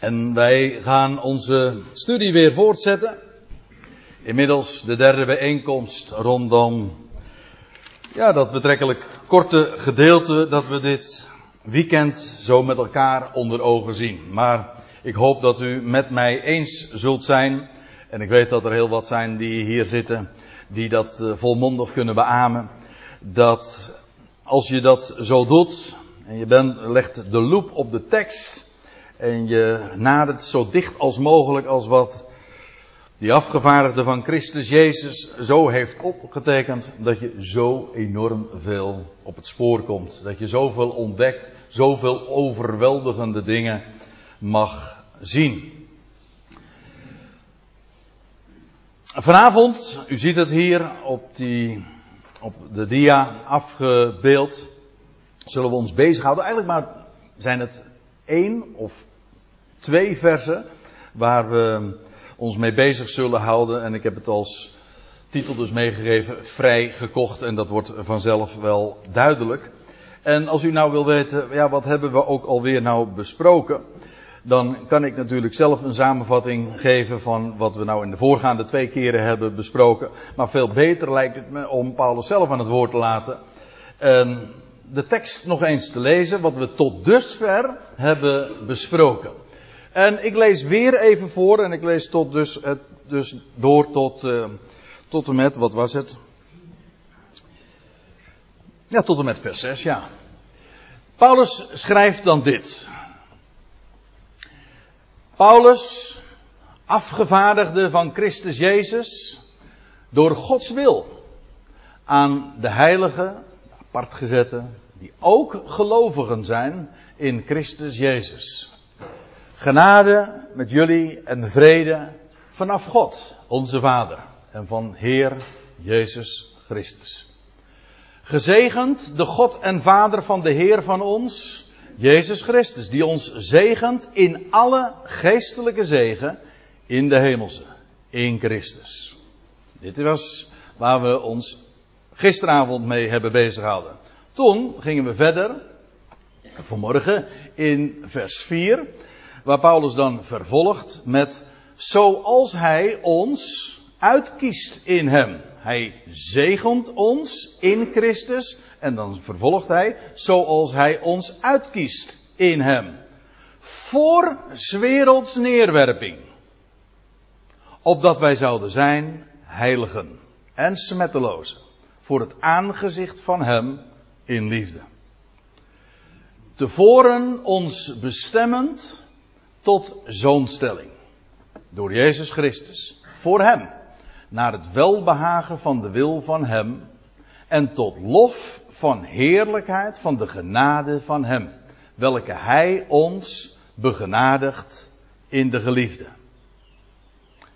En wij gaan onze studie weer voortzetten. Inmiddels de derde bijeenkomst rondom ja, dat betrekkelijk korte gedeelte dat we dit weekend zo met elkaar onder ogen zien. Maar ik hoop dat u met mij eens zult zijn. En ik weet dat er heel wat zijn die hier zitten die dat eh, volmondig kunnen beamen. Dat als je dat zo doet en je bent, legt de loep op de tekst en je nadert zo dicht als mogelijk als wat die afgevaardigde van Christus Jezus zo heeft opgetekend, dat je zo enorm veel op het spoor komt. Dat je zoveel ontdekt, zoveel overweldigende dingen mag zien. Vanavond, u ziet het hier op, die, op de dia afgebeeld, zullen we ons bezighouden. Eigenlijk maar zijn het één of twee versen waar we ons mee bezig zullen houden. En ik heb het als titel dus meegegeven, vrij gekocht. En dat wordt vanzelf wel duidelijk. En als u nou wil weten, ja, wat hebben we ook alweer nou besproken? Dan kan ik natuurlijk zelf een samenvatting geven van wat we nou in de voorgaande twee keren hebben besproken. Maar veel beter lijkt het me om Paulus zelf aan het woord te laten. En de tekst nog eens te lezen, wat we tot dusver hebben besproken. En ik lees weer even voor en ik lees tot dus, dus door tot, uh, tot en met, wat was het? Ja, tot en met vers 6, ja. Paulus schrijft dan dit. Paulus, afgevaardigde van Christus Jezus, door Gods wil, aan de heiligen, apart gezette, die ook gelovigen zijn in Christus Jezus. Genade met jullie en vrede vanaf God, onze Vader, en van Heer Jezus Christus. Gezegend de God en Vader van de Heer van ons, Jezus Christus, die ons zegent in alle geestelijke zegen in de hemelse, in Christus. Dit was waar we ons gisteravond mee hebben bezighouden. Toen gingen we verder, vanmorgen, in vers 4 waar Paulus dan vervolgt met zoals hij ons uitkiest in hem. Hij zegent ons in Christus en dan vervolgt hij zoals hij ons uitkiest in hem. Voor werelds neerwerping. Opdat wij zouden zijn heiligen en smettelozen. Voor het aangezicht van hem in liefde. Tevoren ons bestemmend tot zoonstelling. Door Jezus Christus. Voor Hem. Naar het welbehagen van de wil van Hem. En tot lof van heerlijkheid van de genade van Hem. Welke Hij ons begenadigt in de geliefde.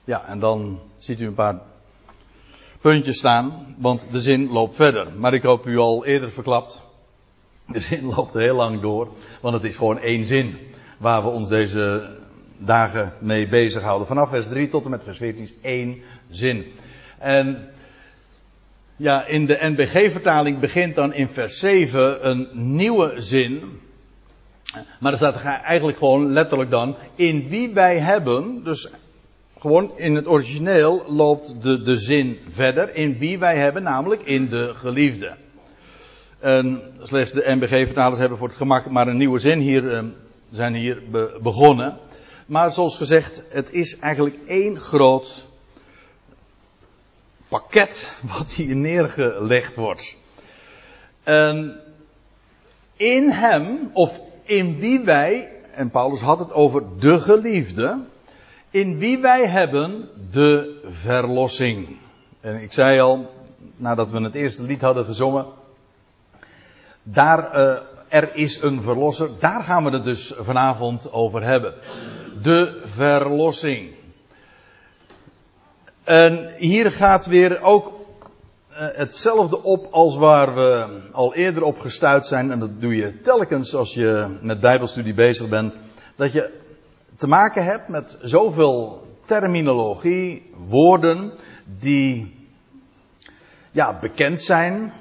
Ja, en dan ziet u een paar puntjes staan, want de zin loopt verder. Maar ik hoop u al eerder verklapt. De zin loopt heel lang door, want het is gewoon één zin waar we ons deze dagen mee bezighouden. Vanaf vers 3 tot en met vers 14 is één zin. En ja, in de NBG-vertaling begint dan in vers 7 een nieuwe zin. Maar er staat eigenlijk gewoon letterlijk dan, in wie wij hebben, dus gewoon in het origineel loopt de, de zin verder, in wie wij hebben, namelijk in de geliefde. En slechts de NBG-vertalers hebben voor het gemak maar een nieuwe zin hier ehm, zijn hier begonnen. Maar zoals gezegd, het is eigenlijk één groot pakket wat hier neergelegd wordt. En in hem, of in wie wij, en Paulus had het over de geliefde, in wie wij hebben de verlossing. En ik zei al, nadat we het eerste lied hadden gezongen, daar uh, er is een verlosser. Daar gaan we het dus vanavond over hebben. De verlossing. En hier gaat weer ook uh, hetzelfde op als waar we al eerder op gestuurd zijn. En dat doe je telkens als je met Bijbelstudie bezig bent. Dat je te maken hebt met zoveel terminologie, woorden die ja, bekend zijn,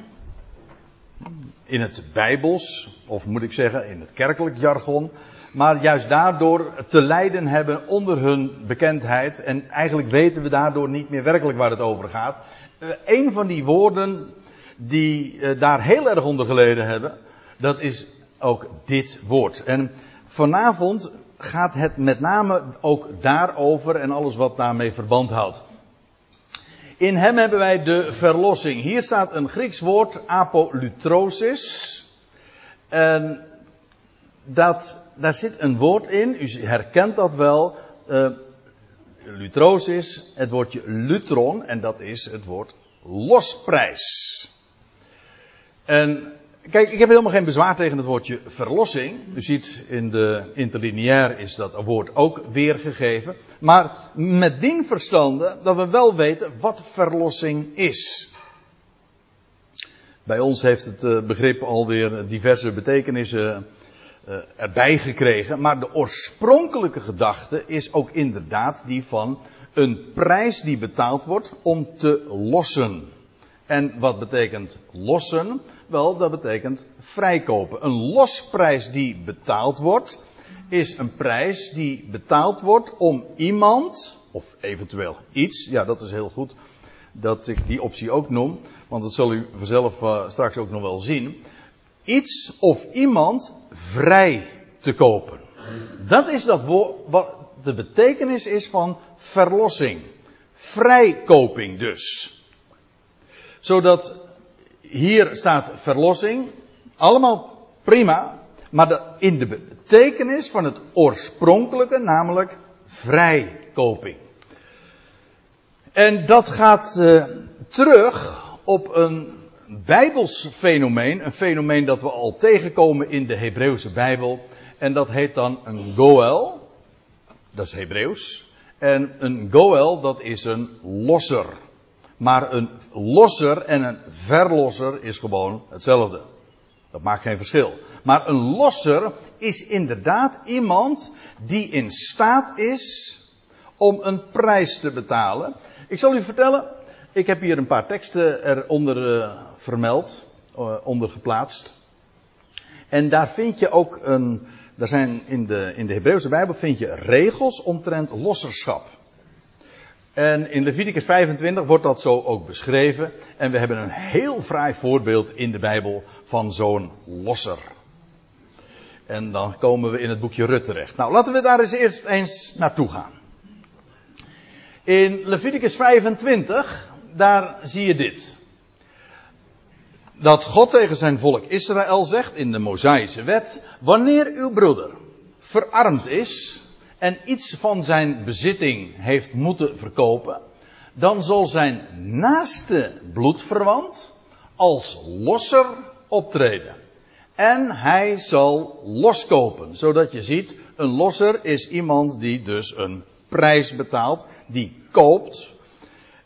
in het Bijbels, of moet ik zeggen in het kerkelijk jargon, maar juist daardoor te lijden hebben onder hun bekendheid. En eigenlijk weten we daardoor niet meer werkelijk waar het over gaat. Uh, een van die woorden die uh, daar heel erg onder geleden hebben, dat is ook dit woord. En vanavond gaat het met name ook daarover en alles wat daarmee verband houdt. In hem hebben wij de verlossing. Hier staat een Grieks woord, apolutrosis. En dat, daar zit een woord in, u herkent dat wel. Uh, lutrosis, het woordje lutron, en dat is het woord losprijs. En kijk, ik heb helemaal geen bezwaar tegen het woordje verlossing. U ziet in de interlineair is dat woord ook weergegeven. Maar met dien verstande dat we wel weten wat verlossing is. Bij ons heeft het eh, begrip alweer diverse betekenissen uh, erbij gekregen. Maar de oorspronkelijke gedachte is ook inderdaad die van een prijs die betaald wordt om te lossen. En wat betekent lossen? Wel, dat betekent vrijkopen. Een losprijs die betaald wordt, is een prijs die betaald wordt om iemand, of eventueel iets, ja dat is heel goed dat ik die optie ook noem, want dat zal u vanzelf uh, straks ook nog wel zien, iets of iemand vrij te kopen. Dat is dat wat de betekenis is van verlossing. Vrijkoping dus. Zodat hier staat verlossing, allemaal prima, maar de, in de betekenis van het oorspronkelijke, namelijk vrijkoping. En dat gaat uh, terug op een bijbels fenomeen, een fenomeen dat we al tegenkomen in de Hebreeuwse Bijbel. En dat heet dan een goel, dat is Hebreeuws. En een goel, dat is een losser. Maar een losser en een verlosser is gewoon hetzelfde. Dat maakt geen verschil. Maar een losser is inderdaad iemand die in staat is om een prijs te betalen. Ik zal u vertellen, ik heb hier een paar teksten eronder uh, vermeld, uh, onder geplaatst. En daar vind je ook een, daar zijn in de, in de Hebreeuwse Bijbel vind je regels omtrent losserschap. En in Leviticus 25 wordt dat zo ook beschreven. En we hebben een heel fraai voorbeeld in de Bijbel van zo'n losser. En dan komen we in het boekje Rut terecht. Nou, laten we daar eens eerst eens naartoe gaan. In Leviticus 25, daar zie je dit. Dat God tegen zijn volk Israël zegt in de Mosaïsche wet: Wanneer uw broeder verarmd is, en iets van zijn bezitting heeft moeten verkopen, dan zal zijn naaste bloedverwant als losser optreden. En hij zal loskopen, zodat je ziet, een losser is iemand die dus een prijs betaalt, die koopt.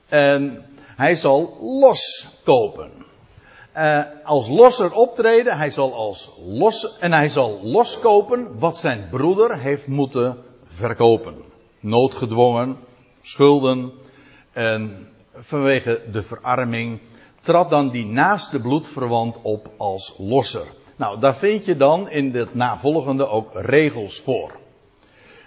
En hij zal loskopen. Uh, als losser optreden, hij zal als los, en hij zal loskopen wat zijn broeder heeft moeten verkopen. Noodgedwongen, schulden en vanwege de verarming trad dan die naaste bloedverwant op als losser. Nou, daar vind je dan in het navolgende ook regels voor.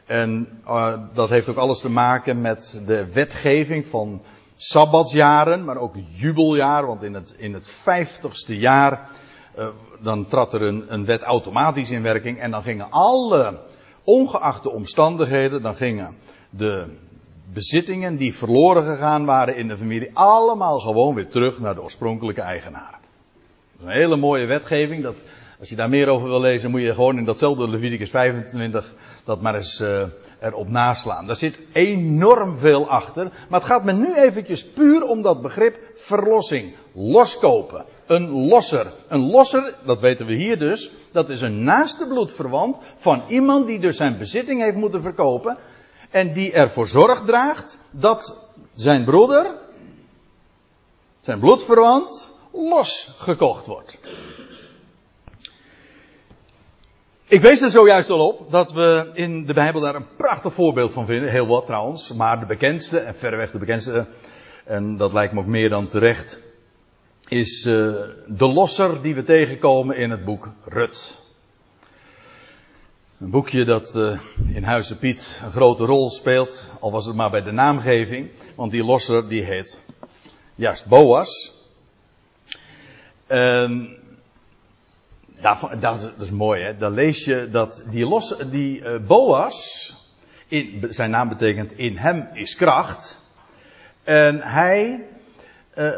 En uh, dat heeft ook alles te maken met de wetgeving van sabbatsjaren, maar ook jubeljaar, want in het, in het vijftigste jaar, uh, dan trad er een, een wet automatisch in werking en dan gingen alle ongeacht de omstandigheden, dan gingen de bezittingen die verloren gegaan waren in de familie allemaal gewoon weer terug naar de oorspronkelijke eigenaar. Een hele mooie wetgeving. Dat, als je daar meer over wil lezen, moet je gewoon in datzelfde Leviticus 25 dat maar eens uh, erop naslaan. Daar zit enorm veel achter. Maar het gaat me nu eventjes puur om dat begrip verlossing. Loskopen. Een losser. Een losser, dat weten we hier dus, dat is een naaste bloedverwant van iemand die dus zijn bezitting heeft moeten verkopen. En die ervoor zorg draagt dat zijn broeder, zijn bloedverwant, losgekocht wordt. Ik wees er zojuist al op dat we in de Bijbel daar een prachtig voorbeeld van vinden. Heel wat trouwens, maar de bekendste, en verreweg de bekendste, en dat lijkt me ook meer dan terecht, is uh, de losser die we tegenkomen in het boek Rut. Een boekje dat uh, in Huizen Piet een grote rol speelt, al was het maar bij de naamgeving, want die losser die heet juist Boas. Um, dat, dat, is mooi, hè? Dan lees je dat die, los, die uh, Boas, in, zijn naam betekent in hem is kracht. En hij uh,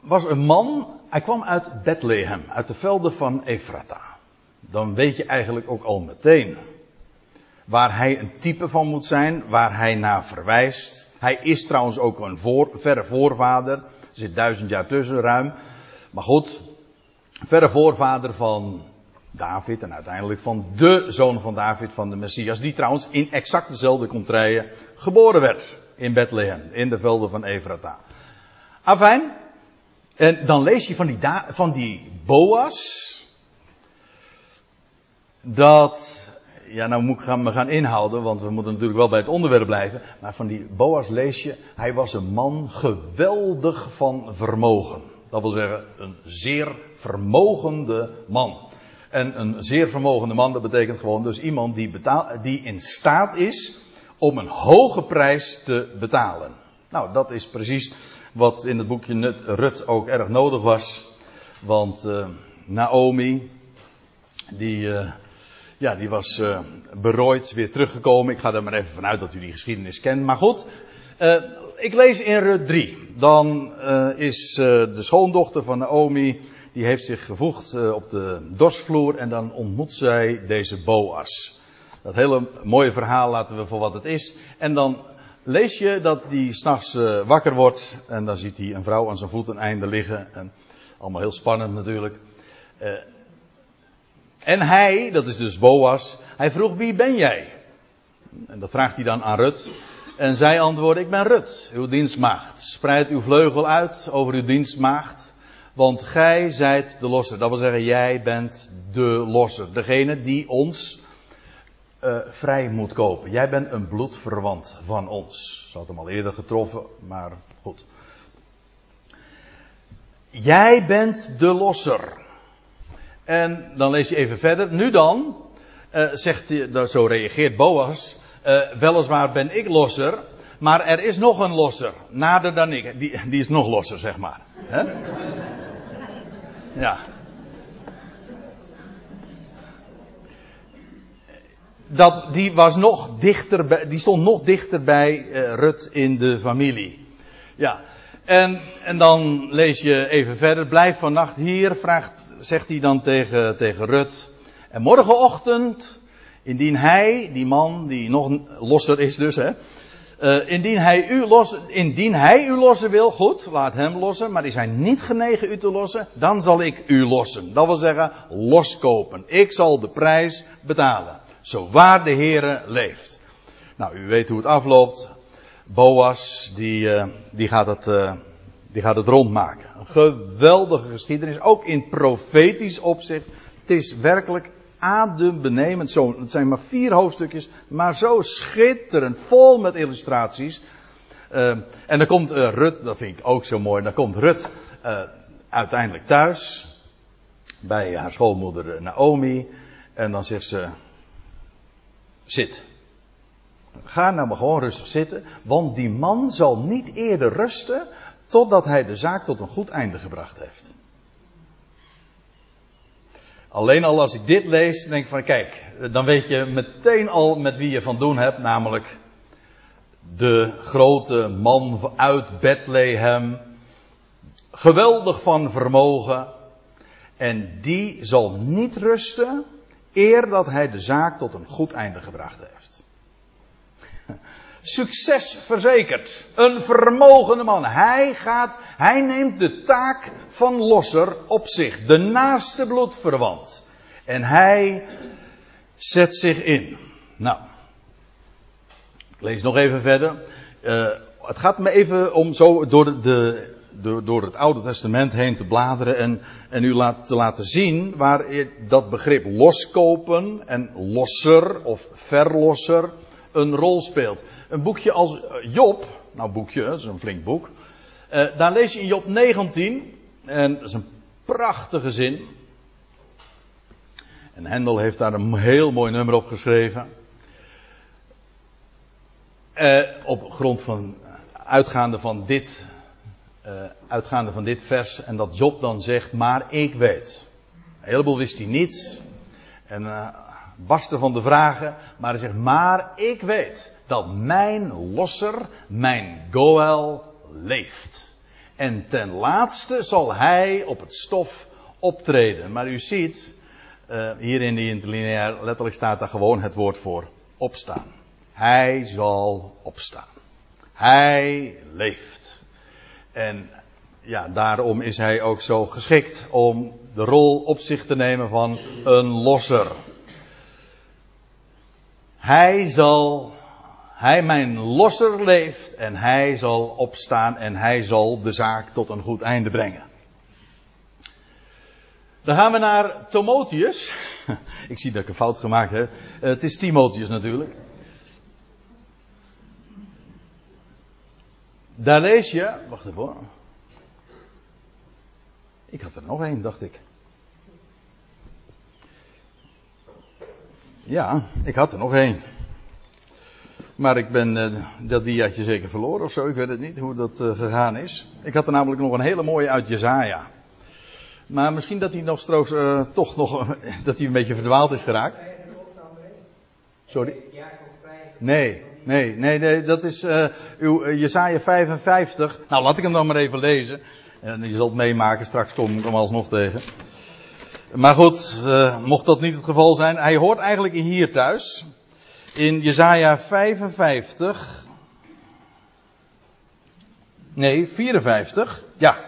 was een man, hij kwam uit Bethlehem, uit de velden van Efrata. Dan weet je eigenlijk ook al meteen waar hij een type van moet zijn, waar hij naar verwijst. Hij is trouwens ook een voor, verre voorvader. Er zit duizend jaar tussen ruim. Maar goed, verre voorvader van David en uiteindelijk van de zoon van David, van de Messias, die trouwens in exact dezelfde contraien geboren werd in Bethlehem, in de velden van Efrata. Afijn, en dan lees je van die, van die Boas, dat, ja nou moet ik me gaan inhouden, want we moeten natuurlijk wel bij het onderwerp blijven, maar van die Boas lees je, hij was een man geweldig van vermogen. Dat wil zeggen, een zeer vermogende man. En een zeer vermogende man, dat betekent gewoon dus iemand die, die in staat is om een hoge prijs te betalen. Nou, dat is precies wat in het boekje Rut ook erg nodig was. Want uh, Naomi, die, uh, ja, die was uh, berooid weer teruggekomen. Ik ga er maar even vanuit dat u die geschiedenis kent. Maar goed, ik lees in Rut 3. Dan is de schoondochter van Naomi, die heeft zich gevoegd op de dorsvloer en dan ontmoet zij deze Boas. Dat hele mooie verhaal laten we voor wat het is. En dan lees je dat hij s'nachts wakker wordt en dan ziet hij een vrouw aan zijn voeteneinde liggen. En allemaal heel spannend natuurlijk. En hij, dat is dus Boas, hij vroeg wie ben jij? En dat vraagt hij dan aan Rut. En zij antwoordde, ik ben Rut, uw dienstmaagd. Spreid uw vleugel uit over uw dienstmaagd. Want gij zijt de losser. Dat wil zeggen, jij bent de losser. Degene die ons uh, vrij moet kopen. Jij bent een bloedverwant van ons. Ze had hem al eerder getroffen, maar goed. Jij bent de losser. En dan lees je even verder. Nu dan, uh, zegt hij, zo reageert Boas. Uh, weliswaar ben ik losser, maar er is nog een losser. Nader dan ik. Die, die is nog losser, zeg maar. Ja. dat, die, was nog dichter die stond nog dichter bij uh, Rut in de familie. Ja, en, en dan lees je even verder. Blijf vannacht hier, vraagt, zegt hij dan tegen, tegen Rut. En morgenochtend, indien hij, die man die nog losser is dus, hè. Uh, indien, hij u los, indien hij u lossen wil, goed, laat hem lossen. Maar is hij niet genegen u te lossen, dan zal ik u lossen. Dat wil zeggen, loskopen. Ik zal de prijs betalen. Zo waar de Heere leeft. Nou, u weet hoe het afloopt. Boas, die, uh, die, gaat het, uh, die gaat het rondmaken. Een geweldige geschiedenis, ook in profetisch opzicht. Het is werkelijk adembenemend. Zo, het zijn maar vier hoofdstukjes, maar zo schitterend, vol met illustraties. Uh, en dan komt Rut, dat vind ik ook zo mooi, dan komt Rut uiteindelijk thuis. Bij haar schoonmoeder Naomi. En dan zegt ze, zit. Ga nou maar gewoon rustig zitten, want die man zal niet eerder rusten totdat hij de zaak tot een goed einde gebracht heeft. Alleen al als ik dit lees, denk ik van kijk, dan weet je meteen al met wie je van doen hebt, namelijk de grote man uit Bethlehem, geweldig van vermogen, en die zal niet rusten eer dat hij de zaak tot een goed einde gebracht heeft. Succes verzekerd. Een vermogende man. Hij gaat, hij neemt de taak van losser op zich. De naaste bloedverwant. En hij zet zich in. Nou. Ik lees nog even verder. Uh, het gaat me even om zo door de, door, het Oude Testament heen te bladeren en, en u laat, te laten zien waar dat begrip loskopen en losser of verlosser een rol speelt. Een boekje als Job, nou boekje, dat is een flink boek. Uh, daar lees je in Job 19 En dat is een prachtige zin. En Hendel heeft daar een heel mooi nummer op geschreven. Eh, op grond van, uitgaande van dit, uitgaande van dit vers. En dat Job dan zegt, maar ik weet. Een heleboel wist hij niet. En barsten van de vragen. Maar hij zegt, maar ik weet dat mijn losser, mijn Goel, leeft. En ten laatste zal hij op het stof optreden. Maar u ziet, uh, hier in die interlineair letterlijk staat daar gewoon het woord voor opstaan. Hij zal opstaan. Hij leeft. En ja, daarom is hij ook zo geschikt om de rol op zich te nemen van een losser. Hij zal, hij mijn losser leeft en hij zal opstaan en hij zal de zaak tot een goed einde brengen. Dan gaan we naar Timotheus. Ik zie dat ik een fout gemaakt heb. Het is Timotheus natuurlijk. Daar lees je. Wacht even Ik had er nog één, dacht ik. Ja, ik had er nog één. Maar ik ben uh, dat diaatje zeker verloren of zo. Ik weet het niet hoe dat uh, gegaan is. Ik had er namelijk nog een hele mooie uit Jezaja. Maar misschien dat hij nog straks uh, toch nog dat hij een beetje verdwaald is geraakt. Sorry? Nee, nee, nee, nee dat is uw Jesaja 55. Nou, laat ik hem dan maar even lezen. En je zult meemaken, straks kom ik hem alsnog tegen. Maar goed, uh, mocht dat niet het geval zijn, hij hoort eigenlijk hier thuis. In Jesaja 55. Nee, 54. Ja.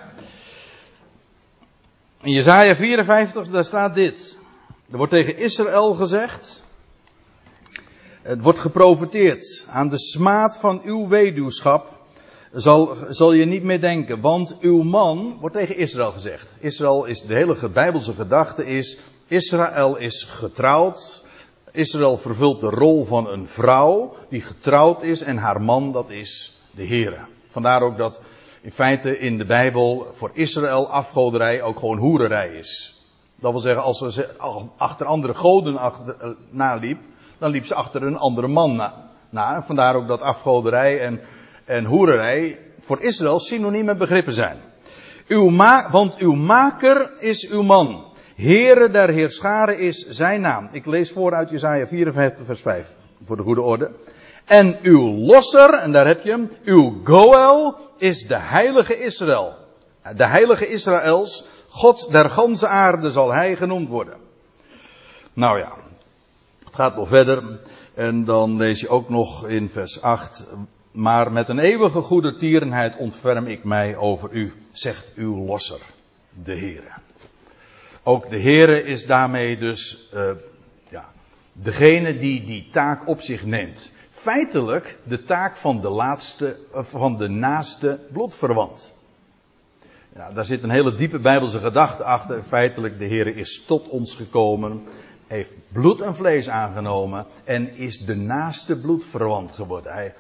In Jesaja 54, daar staat dit. Er wordt tegen Israël gezegd. Het wordt geprofiteerd. Aan de smaad van uw weduwschap zal, zal je niet meer denken. Want uw man, wordt tegen Israël gezegd. Israël is, de hele bijbelse gedachte is, Israël is getrouwd. Israël vervult de rol van een vrouw die getrouwd is en haar man dat is de Heere. Vandaar ook dat in feite in de Bijbel voor Israël afgoderij ook gewoon hoererij is. Dat wil zeggen, als ze achter andere goden achter, eh, naliep, dan liep ze achter een andere man na. Vandaar ook dat afgoderij en, en hoererij voor Israël synonieme begrippen zijn. Uw ma want uw maker is uw man. Heere der Heerscharen is zijn naam. Ik lees voor uit Jesaja 54 vers 5. Voor de goede orde. En uw losser, en daar heb je hem, uw Goel is de heilige Israël. De heilige Israëls, God der ganse aarde zal hij genoemd worden. Nou ja, het gaat nog verder. En dan lees je ook nog in vers 8. Maar met een eeuwige goede tierenheid ontferm ik mij over u, zegt uw losser, de Heere. Ook de Heere is daarmee dus, uh, ja, degene die die taak op zich neemt feitelijk de taak van de laatste, van de naaste bloedverwant. Ja, daar zit een hele diepe bijbelse gedachte achter. Feitelijk, de Heer is tot ons gekomen, heeft bloed en vlees aangenomen en is de naaste bloedverwant geworden. Hij,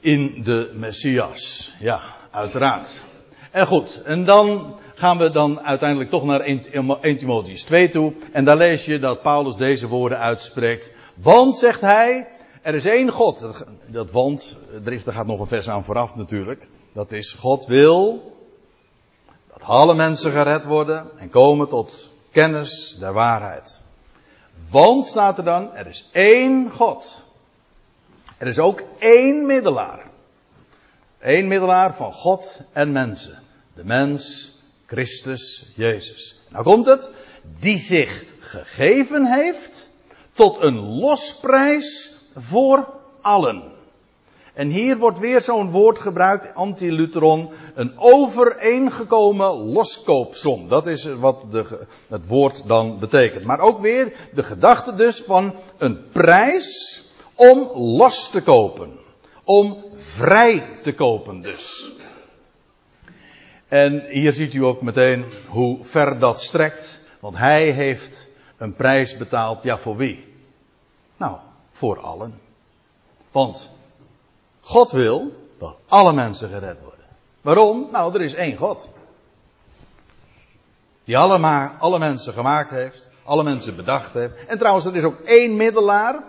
in de Messias. Ja, uiteraard. En goed, en dan gaan we dan uiteindelijk toch naar 1 Timotheus 2 toe. En daar lees je dat Paulus deze woorden uitspreekt. Want, zegt hij, er is één God. Dat want, er, is, er gaat nog een vers aan vooraf natuurlijk. Dat is, God wil dat alle mensen gered worden en komen tot kennis der waarheid. Want staat er dan, er is één God. Er is ook één middelaar. Eén middelaar van God en mensen. De mens, Christus, Jezus. Nou komt het, die zich gegeven heeft tot een losprijs voor allen. En hier wordt weer zo'n woord gebruikt, antiluteron, een overeengekomen loskoopsom. Dat is wat de, het woord dan betekent. Maar ook weer de gedachte dus van een prijs om los te kopen. Om vrij te kopen dus. En hier ziet u ook meteen hoe ver dat strekt. Want hij heeft een prijs betaald, ja voor wie? Nou, voor allen. Want God wil dat alle mensen gered worden. Waarom? Nou, er is één God. Die allemaal, alle mensen gemaakt heeft. Alle mensen bedacht heeft. En trouwens, er is ook één middelaar.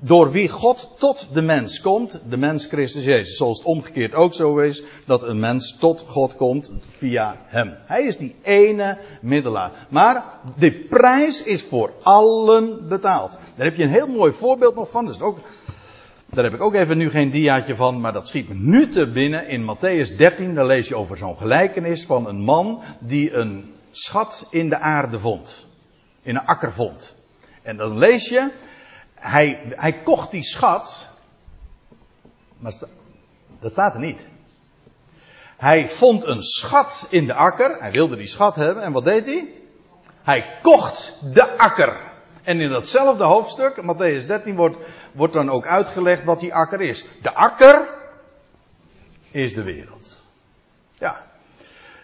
Door wie God tot de mens komt. De mens Christus Jezus. Zoals het omgekeerd ook zo is. Dat een mens tot God komt via hem. Hij is die ene middelaar. Maar de prijs is voor allen betaald. Daar heb je een heel mooi voorbeeld nog van. Ook daar heb ik ook even nu geen diaatje van, maar dat schiet me nu te binnen. In Matthäus 13, daar lees je over zo'n gelijkenis van een man die een schat in de aarde vond. In een akker vond. En dan lees je, hij, hij kocht die schat, maar dat staat er niet. Hij vond een schat in de akker, hij wilde die schat hebben, en wat deed hij? Hij kocht de akker. En in datzelfde hoofdstuk, Matthäus 13, wordt, wordt dan ook uitgelegd wat die akker is. De akker is de wereld. Ja.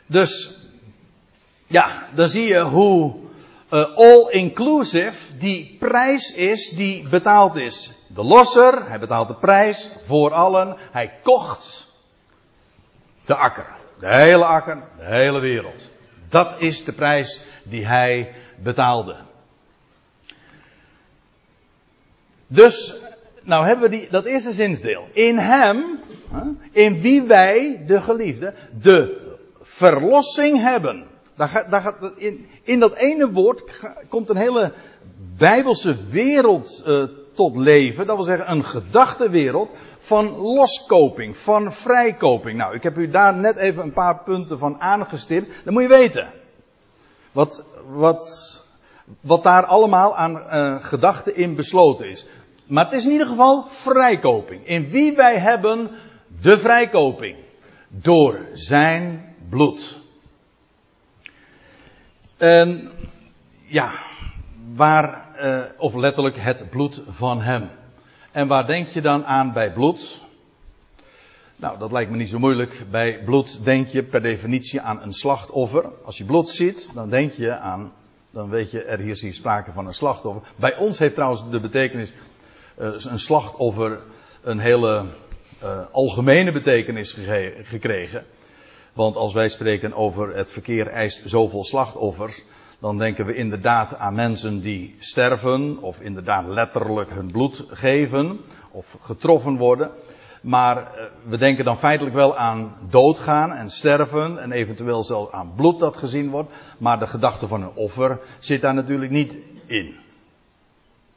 Dus, ja, dan zie je hoe uh, all-inclusive die prijs is die betaald is. De losser, hij betaalt de prijs voor allen. Hij kocht de akker. De hele akker, de hele wereld. Dat is de prijs die hij betaalde. Dus, nou hebben we die, dat eerste zinsdeel. In hem, in wie wij, de geliefde, de verlossing hebben. In, in dat ene woord komt een hele bijbelse wereld uh, tot leven. Dat wil zeggen een gedachtewereld van loskoping, van vrijkoping. Nou, ik heb u daar net even een paar punten van aangestipt. Dan moet je weten. Wat, wat, wat daar allemaal aan uh, gedachten in besloten is. Maar het is in ieder geval vrijkoping. In wie wij hebben de vrijkoping. Door zijn bloed. En ja, waar, uh, of letterlijk het bloed van hem. En waar denk je dan aan bij bloed? Nou, dat lijkt me niet zo moeilijk. Bij bloed denk je per definitie aan een slachtoffer. Als je bloed ziet, dan denk je aan, dan weet je, er is hier sprake van een slachtoffer. Bij ons heeft trouwens de betekenis uh, een slachtoffer een hele uh, algemene betekenis gekregen. Want als wij spreken over het verkeer eist zoveel slachtoffers, dan denken we inderdaad aan mensen die sterven, of inderdaad letterlijk hun bloed geven, of getroffen worden. Maar uh, we denken dan feitelijk wel aan doodgaan en sterven en eventueel zelfs aan bloed dat gezien wordt. Maar de gedachte van een offer zit daar natuurlijk niet in.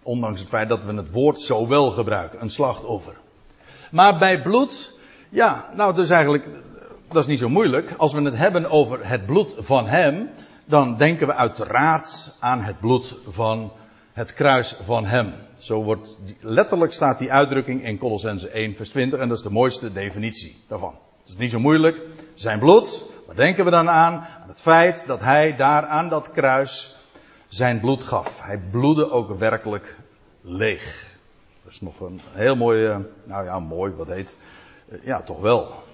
Ondanks het feit dat we het woord zo wel gebruiken, een slachtoffer. Maar bij bloed, ja, nou het is eigenlijk, dat is niet zo moeilijk. Als we het hebben over het bloed van hem, dan denken we uiteraard aan het bloed van het kruis van hem. Zo wordt, letterlijk staat die uitdrukking in Colossense 1 vers 20 en dat is de mooiste definitie daarvan. Het is niet zo moeilijk. Zijn bloed, waar denken we dan aan? Aan het feit dat hij daar aan dat kruis zijn bloed gaf. Hij bloedde ook werkelijk leeg. Dat is nog een heel mooi, nou ja, mooi, wat heet. Eh, ja, toch wel.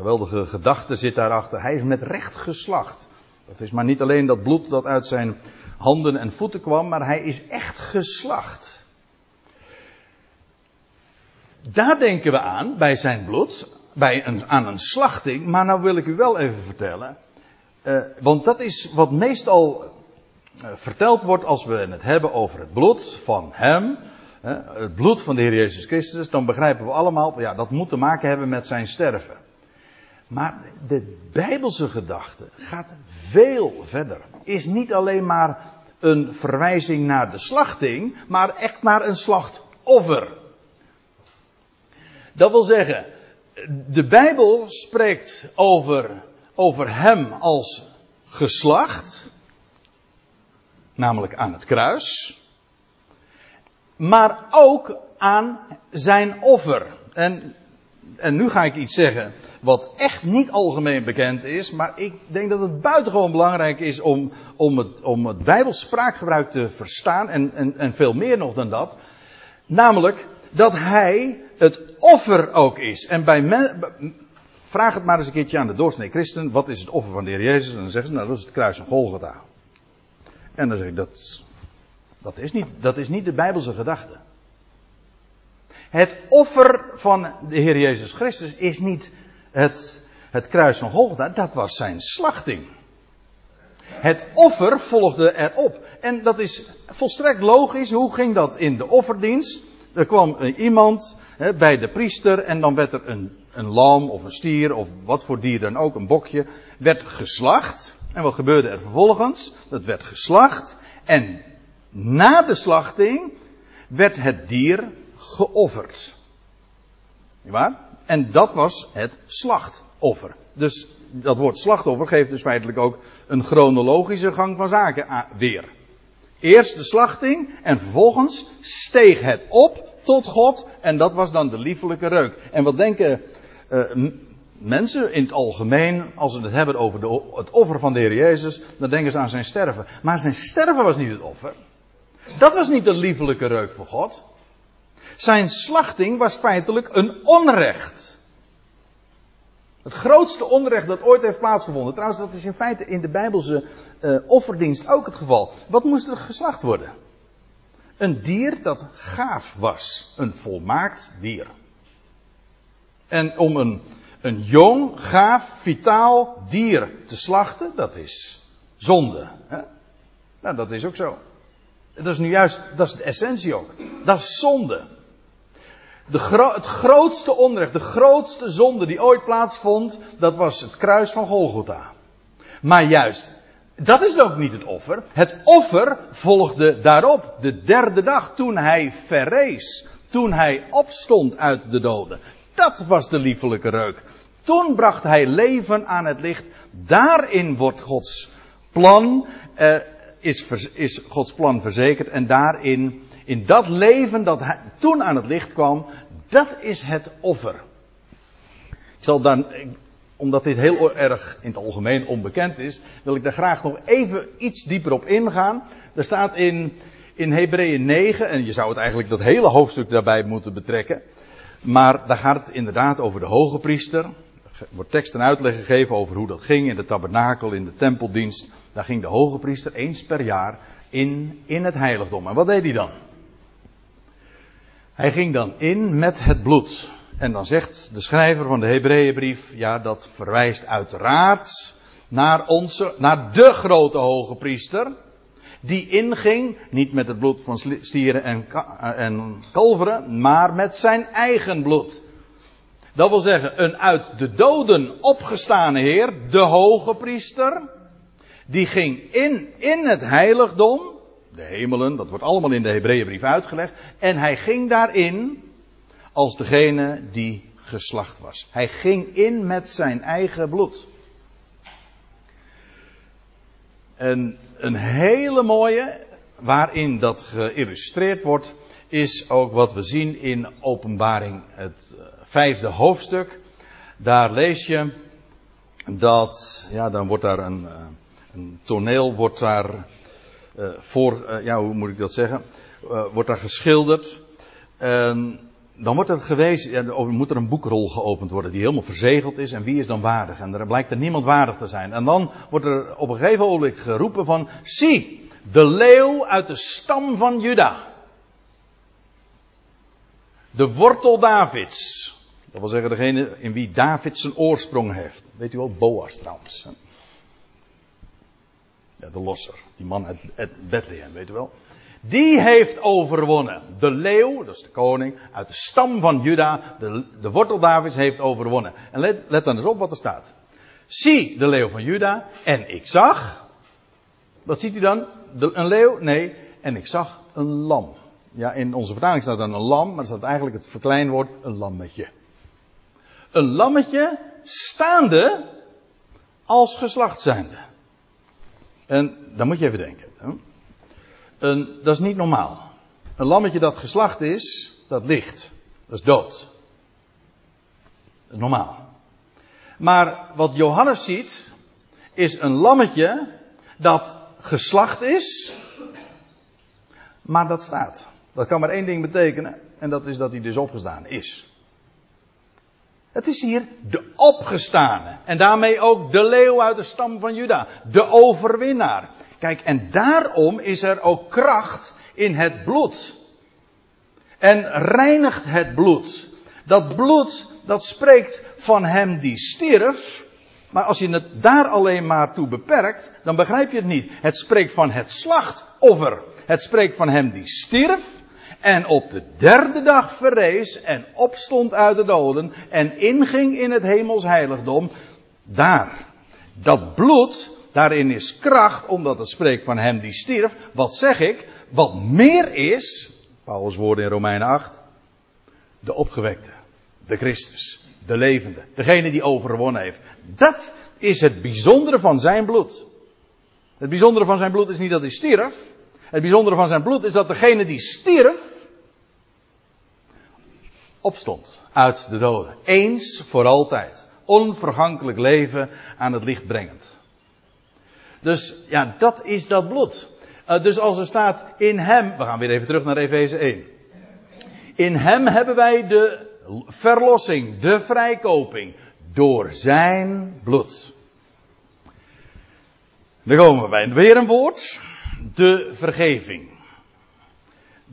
Geweldige gedachte zit daarachter. Hij is met recht geslacht. Dat is maar niet alleen dat bloed dat uit zijn handen en voeten kwam, maar hij is echt geslacht. Daar denken we aan, bij zijn bloed, bij een, aan een slachting. Maar nou wil ik u wel even vertellen. Uh, want dat is wat meestal uh, verteld wordt als we het hebben over het bloed van hem. Het bloed van de Heer Jezus Christus. Dan begrijpen we allemaal, ja, dat moet te maken hebben met zijn sterven. Maar de Bijbelse gedachte gaat veel verder. Is niet alleen maar een verwijzing naar de slachting, maar echt naar een slachtoffer. Dat wil zeggen, de Bijbel spreekt over, over hem als geslacht, namelijk aan het kruis, maar ook aan zijn offer. En, en nu ga ik iets zeggen wat echt niet algemeen bekend is, maar ik denk dat het buitengewoon belangrijk is om, om, het, om het Bijbels te verstaan en, en, en veel meer nog dan dat. Namelijk dat hij het offer ook is. En bij men, vraag het maar eens een keertje aan de doorsnee christen, wat is het offer van de Heer Jezus? En dan zeggen ze, nou dat is het kruis van Golgotha. En dan zeg ik, dat, dat, is niet, dat is niet de Bijbelse gedachte. Het offer van de Heer Jezus Christus is niet het, het kruis van Golgotha, dat was zijn slachting. Het offer volgde erop. En dat is volstrekt logisch. Hoe ging dat in de offerdienst? Er kwam iemand bij de priester en dan werd er een, een lam of een stier of wat voor dier dan ook, een bokje, werd geslacht. En wat gebeurde er vervolgens? Dat werd geslacht. En na de slachting werd het dier geofferd. Waar? En dat was het slachtoffer. Dus dat woord slachtoffer geeft dus feitelijk ook een chronologische gang van zaken weer. Eerst de slachting en vervolgens steeg het op tot God en dat was dan de liefelijke reuk. En wat denken uh, mensen in het algemeen, als ze het hebben over de, het offer van de Heer Jezus, dan denken ze aan zijn sterven. Maar zijn sterven was niet het offer. Dat was niet de liefelijke reuk voor God. Zijn slachting was feitelijk een onrecht. Het grootste onrecht dat ooit heeft plaatsgevonden. Trouwens, dat is in feite in de Bijbelse uh, offerdienst ook het geval. Wat moest er geslacht worden? Een dier dat gaaf was. Een volmaakt dier. En om een, een jong, gaaf, vitaal dier te slachten, dat is zonde. Hè? Nou, dat is ook zo. Dat is nu juist, dat is de essentie ook. Dat is zonde. De het grootste onrecht, de grootste zonde die ooit plaatsvond, dat was het kruis van Golgotha. Maar juist, dat is ook niet het offer. Het offer volgde daarop, de derde dag, toen hij verrees. Toen hij opstond uit de doden. Dat was de liefelijke reuk. Toen bracht hij leven aan het licht. Daarin wordt Gods plan, eh, is, is Gods plan verzekerd. En daarin in dat leven dat hij toen aan het licht kwam, dat is het offer. Ik zal dan, omdat dit heel erg in het algemeen onbekend is, wil ik daar graag nog even iets dieper op ingaan. Er staat in, in Hebreeën 9, en je zou het eigenlijk dat hele hoofdstuk daarbij moeten betrekken. Maar daar gaat het inderdaad over de hoge priester. Er wordt tekst en uitleg gegeven over hoe dat ging in de tabernakel, in de tempeldienst. Daar ging de hoge priester eens per jaar in, in het heiligdom. En wat deed hij dan? Hij ging dan in met het bloed. En dan zegt de schrijver van de Hebreeënbrief, ja, dat verwijst uiteraard naar onze, naar de grote hoge priester. Die inging, niet met het bloed van stieren en, en kalveren, maar met zijn eigen bloed. Dat wil zeggen, een uit de doden opgestane Heer, de hoge priester, die ging in, in het heiligdom, de hemelen, dat wordt allemaal in de Hebreeënbrief uitgelegd. En hij ging daarin als degene die geslacht was. Hij ging in met zijn eigen bloed. En een hele mooie, waarin dat geïllustreerd wordt, is ook wat we zien in Openbaring, het eh, vijfde hoofdstuk. Daar lees je dat, ja, dan wordt daar een, eh, een toneel, wordt daar uh, voor, uh, ja, hoe moet ik dat zeggen? Uh, wordt daar geschilderd. dan wordt er gewezen, ja, moet er een boekrol geopend worden die helemaal verzegeld is. En wie is dan waardig? En er blijkt er niemand waardig te zijn. En dan wordt er op een gegeven ogenblik geroepen van, zie, de leeuw uit de stam van Juda. De wortel Davids. Dat wil zeggen degene in wie David zijn oorsprong heeft. Weet u wel, Boas trouwens. De losser. Die man uit, Bethlehem, weet u wel. Die heeft overwonnen. De leeuw, dat is de koning, uit de stam van Juda, de, de wortel Davids heeft overwonnen. En let, let dan eens op wat er staat. Zie de leeuw van Juda, en ik zag. Wat ziet u dan? Een leeuw? Nee. En ik zag een lam. Ja, in onze vertaling staat dan een lam, maar er staat eigenlijk het verkleinwoord een lammetje. Een lammetje staande als geslacht zijnde. En dan moet je even denken. Een, dat is niet normaal. Een lammetje dat geslacht is, dat ligt. Dat is dood. Normaal. Maar wat Johannes ziet, is een lammetje dat geslacht is, maar dat staat. Dat kan maar één ding betekenen, en dat is dat hij dus opgestaan is. Het is hier de opgestane. En daarmee ook de leeuw uit de stam van Juda. De overwinnaar. Kijk, en daarom is er ook kracht in het bloed. En reinigt het bloed. Dat bloed, dat spreekt van hem die stierf. Maar als je het daar alleen maar toe beperkt, dan begrijp je het niet. Het spreekt van het slachtoffer. Het spreekt van hem die stierf en op de derde dag verrees en opstond uit de doden en inging in het hemels heiligdom. Daar. Dat bloed, daarin is kracht, omdat het spreekt van hem die stierf. Wat zeg ik? Wat meer is, Paulus woorden in Romeinen 8, de opgewekte, de Christus, de levende, degene die overwonnen heeft. Dat is het bijzondere van zijn bloed. Het bijzondere van zijn bloed is niet dat hij stierf. Het bijzondere van zijn bloed is dat degene die stierf, opstond uit de doden. Eens voor altijd. Onvergankelijk leven aan het licht brengend. Dus ja, dat is dat bloed. Uh, dus als er staat in hem, we gaan weer even terug naar Efeze 1. In hem hebben wij de verlossing, de vrijkoping, door zijn bloed. Dan komen we bij weer een woord, de vergeving.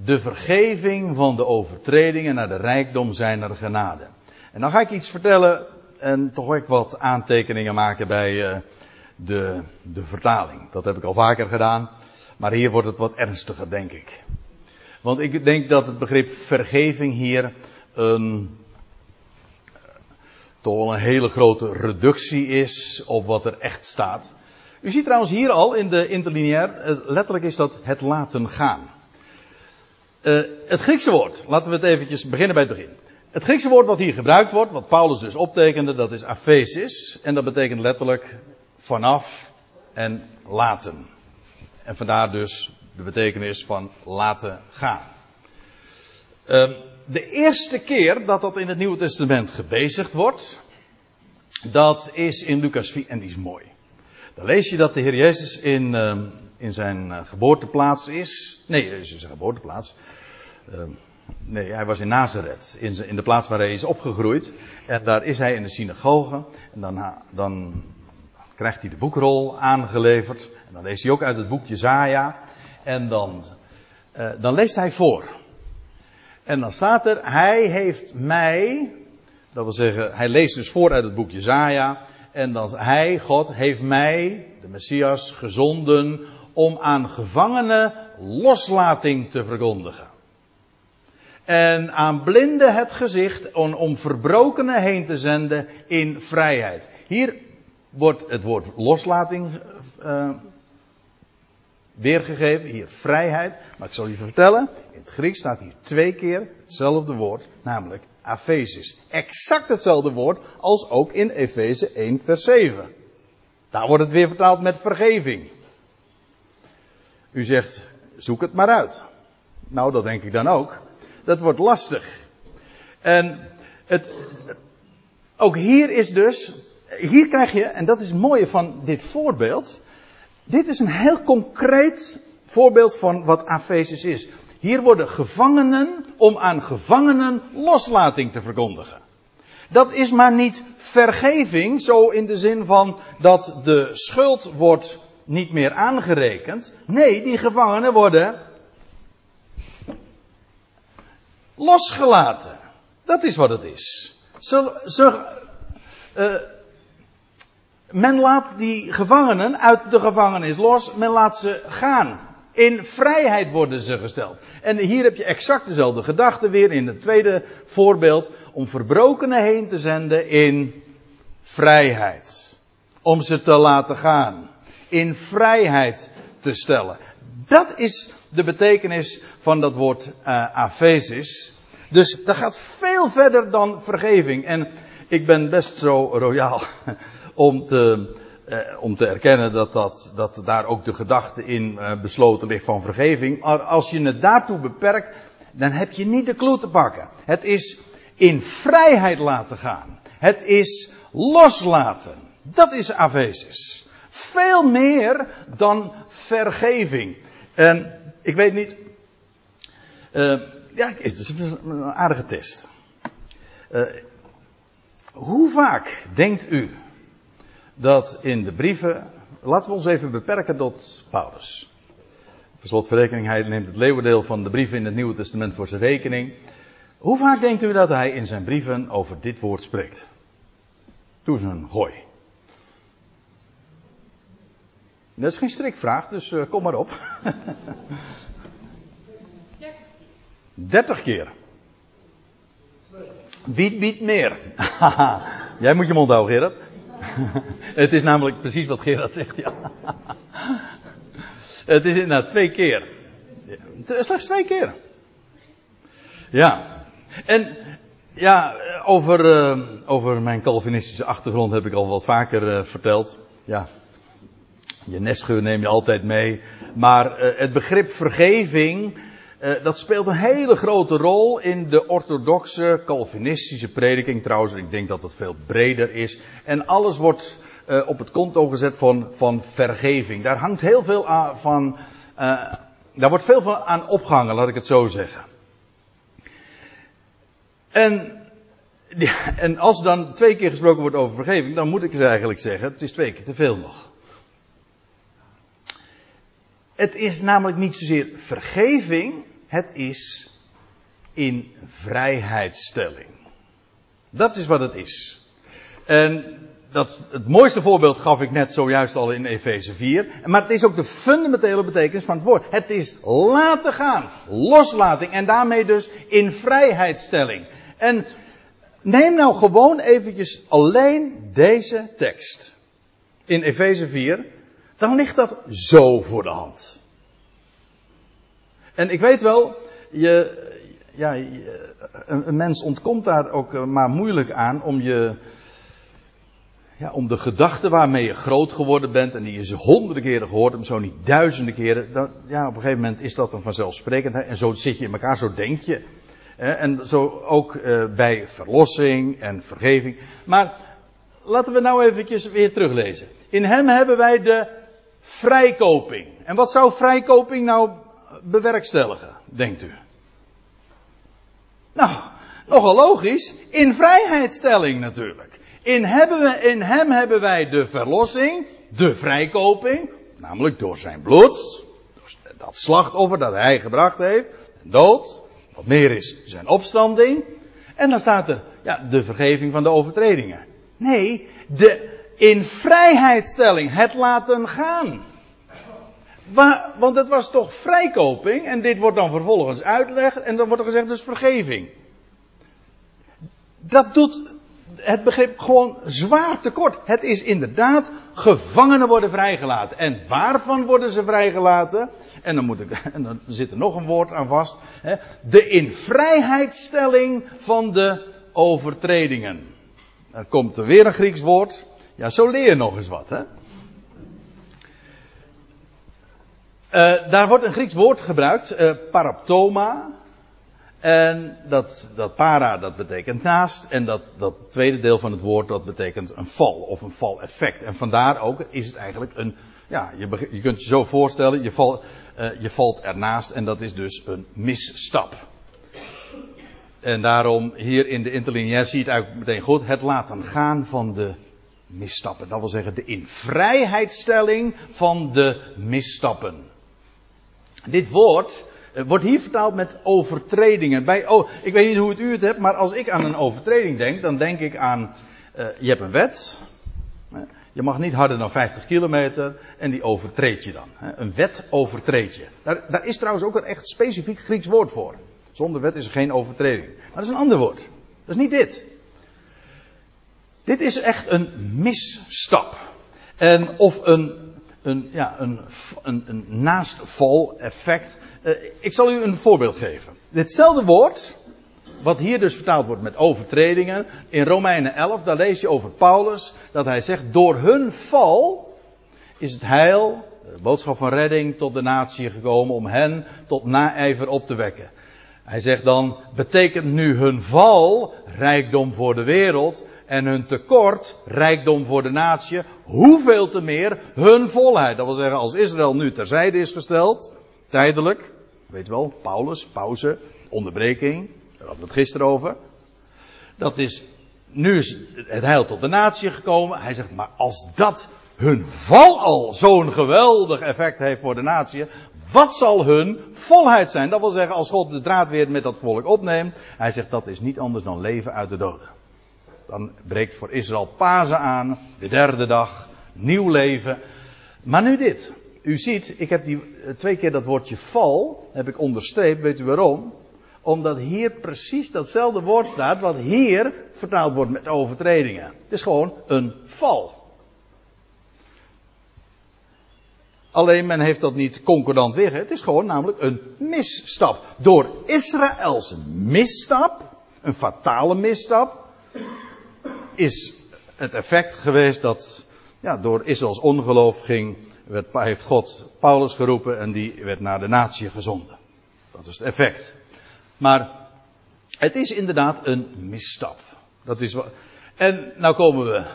De vergeving van de overtredingen naar de rijkdom zijner genade. En dan ga ik iets vertellen en toch ook wat aantekeningen maken bij uh, de, de vertaling. Dat heb ik al vaker gedaan, maar hier wordt het wat ernstiger, denk ik. Want ik denk dat het begrip vergeving hier een, toch wel een hele grote reductie is op wat er echt staat. U ziet trouwens hier al in de interlineair, eh, letterlijk is dat het laten gaan. Uh, het Griekse woord, laten we het eventjes beginnen bij het begin. Het Griekse woord wat hier gebruikt wordt, wat Paulus dus optekende, dat is aphesis. En dat betekent letterlijk vanaf en laten. En vandaar dus de betekenis van laten gaan. Uh, de eerste keer dat dat in het Nieuwe Testament gebezigd wordt, dat is in Lucas 4 en die is mooi. Dan lees je dat de Heer Jezus in, uh, in zijn eh, geboorteplaats is. Nee, in zijn geboorteplaats. Uh, nee, hij was in Nazareth, in, in, de plaats waar hij is opgegroeid. En daar is hij in de synagoge. En dan, dan krijgt hij de boekrol aangeleverd. En dan leest hij ook uit het boek Jezaja. En dan, uh, dan leest hij voor. En dan staat er, hij heeft mij, dat wil zeggen, hij leest dus voor uit het boek Jezaja. En dan, hij, God, heeft mij, de Messias, gezonden om aan gevangenen loslating te verkondigen. En aan blinden het gezicht om, om verbrokenen heen te zenden in vrijheid. Hier wordt het woord loslating uh, weergegeven, hier vrijheid. Maar ik zal je vertellen, in het Grieks staat hier twee keer hetzelfde woord, namelijk aphesis. Exact hetzelfde woord als ook in Efeze 1 vers 7. Daar wordt het weer vertaald met vergeving. U zegt, zoek het maar uit. Nou, dat denk ik dan ook. Dat wordt lastig. En het, ook hier is dus, hier krijg je, en dat is het mooie van dit voorbeeld, dit is een heel concreet voorbeeld van wat Aphesis is. Hier worden gevangenen om aan gevangenen loslating te verkondigen. Dat is maar niet vergeving, zo in de zin van dat de schuld wordt niet meer aangerekend. Nee, die gevangenen worden losgelaten. Dat is wat het is. Ze, ze, uh, men laat die gevangenen uit de gevangenis los, men laat ze gaan. In vrijheid worden ze gesteld. En hier heb je exact dezelfde gedachte weer in het tweede voorbeeld. Om verbrokenen heen te zenden in vrijheid. Om ze te laten gaan. In vrijheid te stellen. Dat is de betekenis van dat woord uh. Dus dat gaat veel verder dan vergeving. En ik ben best zo royaal om te, eh, om te erkennen dat, dat, dat daar ook de gedachte in eh, besloten ligt van vergeving. Maar als je het daartoe beperkt, dan heb je niet de kloe te pakken. Het is in vrijheid laten gaan. Het is loslaten. Dat is avesis. Veel meer dan vergeving. En ik weet niet. Uh, ja, het is een aardige test. Uh, hoe vaak denkt u dat in de brieven, laten we ons even beperken tot Paulus. Per slotverrekening, hij neemt het leeuwendeel van de brieven in het Nieuwe Testament voor zijn rekening. Hoe vaak denkt u dat hij in zijn brieven over dit woord spreekt? Doe eens een gooi. Dat is geen strikvraag, dus uh, kom maar op. 30 keer. Wie biedt meer? Jij moet je mond houden, Gerard. het is namelijk precies wat Gerard zegt, ja. het is inderdaad twee keer. Slechts twee keer. Ja. En ja, over, uh, over mijn Calvinistische achtergrond heb ik al wat vaker uh, verteld. Ja. Je nestgeur neem je altijd mee. Maar uh, het begrip vergeving, dat speelt een hele grote rol in de orthodoxe Calvinistische prediking. Trouwens, ik denk dat het veel breder is. En alles wordt op het konto gezet van, van vergeving. Daar hangt heel veel aan, van, daar wordt veel van aan opgehangen, laat ik het zo zeggen. En, en als dan twee keer gesproken wordt over vergeving, dan moet ik eens eigenlijk zeggen, het is twee keer te veel nog. Het is namelijk niet zozeer vergeving, het is in vrijheidstelling. Dat is wat het is. En dat, het mooiste voorbeeld gaf ik net zojuist al in Efeze 4. Maar het is ook de fundamentele betekenis van het woord. Het is laten gaan. Loslating. En daarmee dus in vrijheidstelling. En neem nou gewoon eventjes alleen deze tekst. In Efeze 4. Dan ligt dat zo voor de hand. En ik weet wel, je, ja, een, mens ontkomt daar ook maar moeilijk aan om je ja, om de gedachten waarmee je groot geworden bent en die je ze honderden keren gehoord hebt, zo niet duizenden keren. Ja, op een gegeven moment is dat dan vanzelfsprekend. En zo zit je in elkaar, zo denk je. En zo ook uh, bij verlossing en vergeving. Maar laten we nou eventjes weer teruglezen. In hem hebben wij de vrijkoping. En wat zou vrijkoping nou bewerkstelligen, denkt u? Nou, nogal logisch. In vrijheidstelling natuurlijk. In, hebben we, in hem hebben wij de verlossing, de vrijkoping, namelijk door zijn bloed, dat slachtoffer dat hij gebracht heeft, dood, wat meer is zijn opstanding. En dan staat er, ja, de vergeving van de overtredingen. Nee, de in vrijheidstelling, het laten gaan. Want het was toch vrijkoping, en dit wordt dan vervolgens uitgelegd, en dan wordt er gezegd dus vergeving. Dat doet het begrip gewoon zwaar tekort. Het is inderdaad, gevangenen worden vrijgelaten. En waarvan worden ze vrijgelaten? En dan, moet ik, en dan zit er nog een woord aan vast. Hè, de invrijheidstelling van de overtredingen. Er komt er weer een Grieks woord. Ja, zo leer je nog eens wat, hè. Uh, daar wordt een Grieks woord gebruikt, uh, paraptoma. En dat, dat para, dat betekent naast. En dat, dat tweede deel van het woord, dat betekent een val of een valeffect. En vandaar ook is het eigenlijk een, ja, je, je kunt je zo voorstellen, je, val, uh, je valt ernaast en dat is dus een misstap. En daarom hier in de interlineair zie je het eigenlijk meteen goed, het laten gaan van de misstappen. Dat wil zeggen de invrijheidstelling van de misstappen. Dit woord, eh, wordt hier vertaald met overtredingen. Bij, oh, ik weet niet hoe het u het hebt, maar als ik aan een overtreding denk, dan denk ik aan, uh, je hebt een wet. Je mag niet harder dan 50 kilometer en die overtreed je dan. Een wet overtreed je. Daar, daar is trouwens ook een echt specifiek Grieks woord voor. Zonder wet is er geen overtreding. Maar dat is een ander woord. Dat is niet dit. Dit is echt een misstap. En of een, een, ja, een, een, een naastval effect uh, ik zal u een voorbeeld geven. Ditzelfde woord, wat hier dus vertaald wordt met overtredingen, in Romeinen 11, daar lees je over Paulus, dat hij zegt, door hun val is het heil, de boodschap van redding tot de natie gekomen om hen tot naijver op te wekken. Hij zegt dan, betekent nu hun val rijkdom voor de wereld en hun tekort rijkdom voor de natie, hoeveel te meer hun volheid. Dat wil zeggen, als Israël nu terzijde is gesteld, tijdelijk, Weet wel, Paulus, pauze, onderbreking. Daar hadden we het gisteren over. Dat is, nu is het heil tot de natie gekomen. Hij zegt, maar als dat hun val al zo'n geweldig effect heeft voor de natie, wat zal hun volheid zijn? Dat wil zeggen, als God de draad weer met dat volk opneemt, hij zegt dat is niet anders dan leven uit de doden. Dan breekt voor Israël Pasen aan, de derde dag, nieuw leven. Maar nu dit. U ziet, ik heb die, eh, twee keer dat woordje val, heb ik onderstreept. Weet u waarom? Omdat hier precies datzelfde woord staat, wat hier vertaald wordt met overtredingen. Het is gewoon een val. Alleen men heeft dat niet concordant weer. Het is gewoon namelijk een misstap. Door Israëls misstap, een fatale misstap, is het effect geweest dat ja, door Israëls ongeloof ging, werd, heeft God Paulus geroepen en die werd naar de natie gezonden. Dat is het effect. Maar het is inderdaad een misstap. Dat is. En nou komen we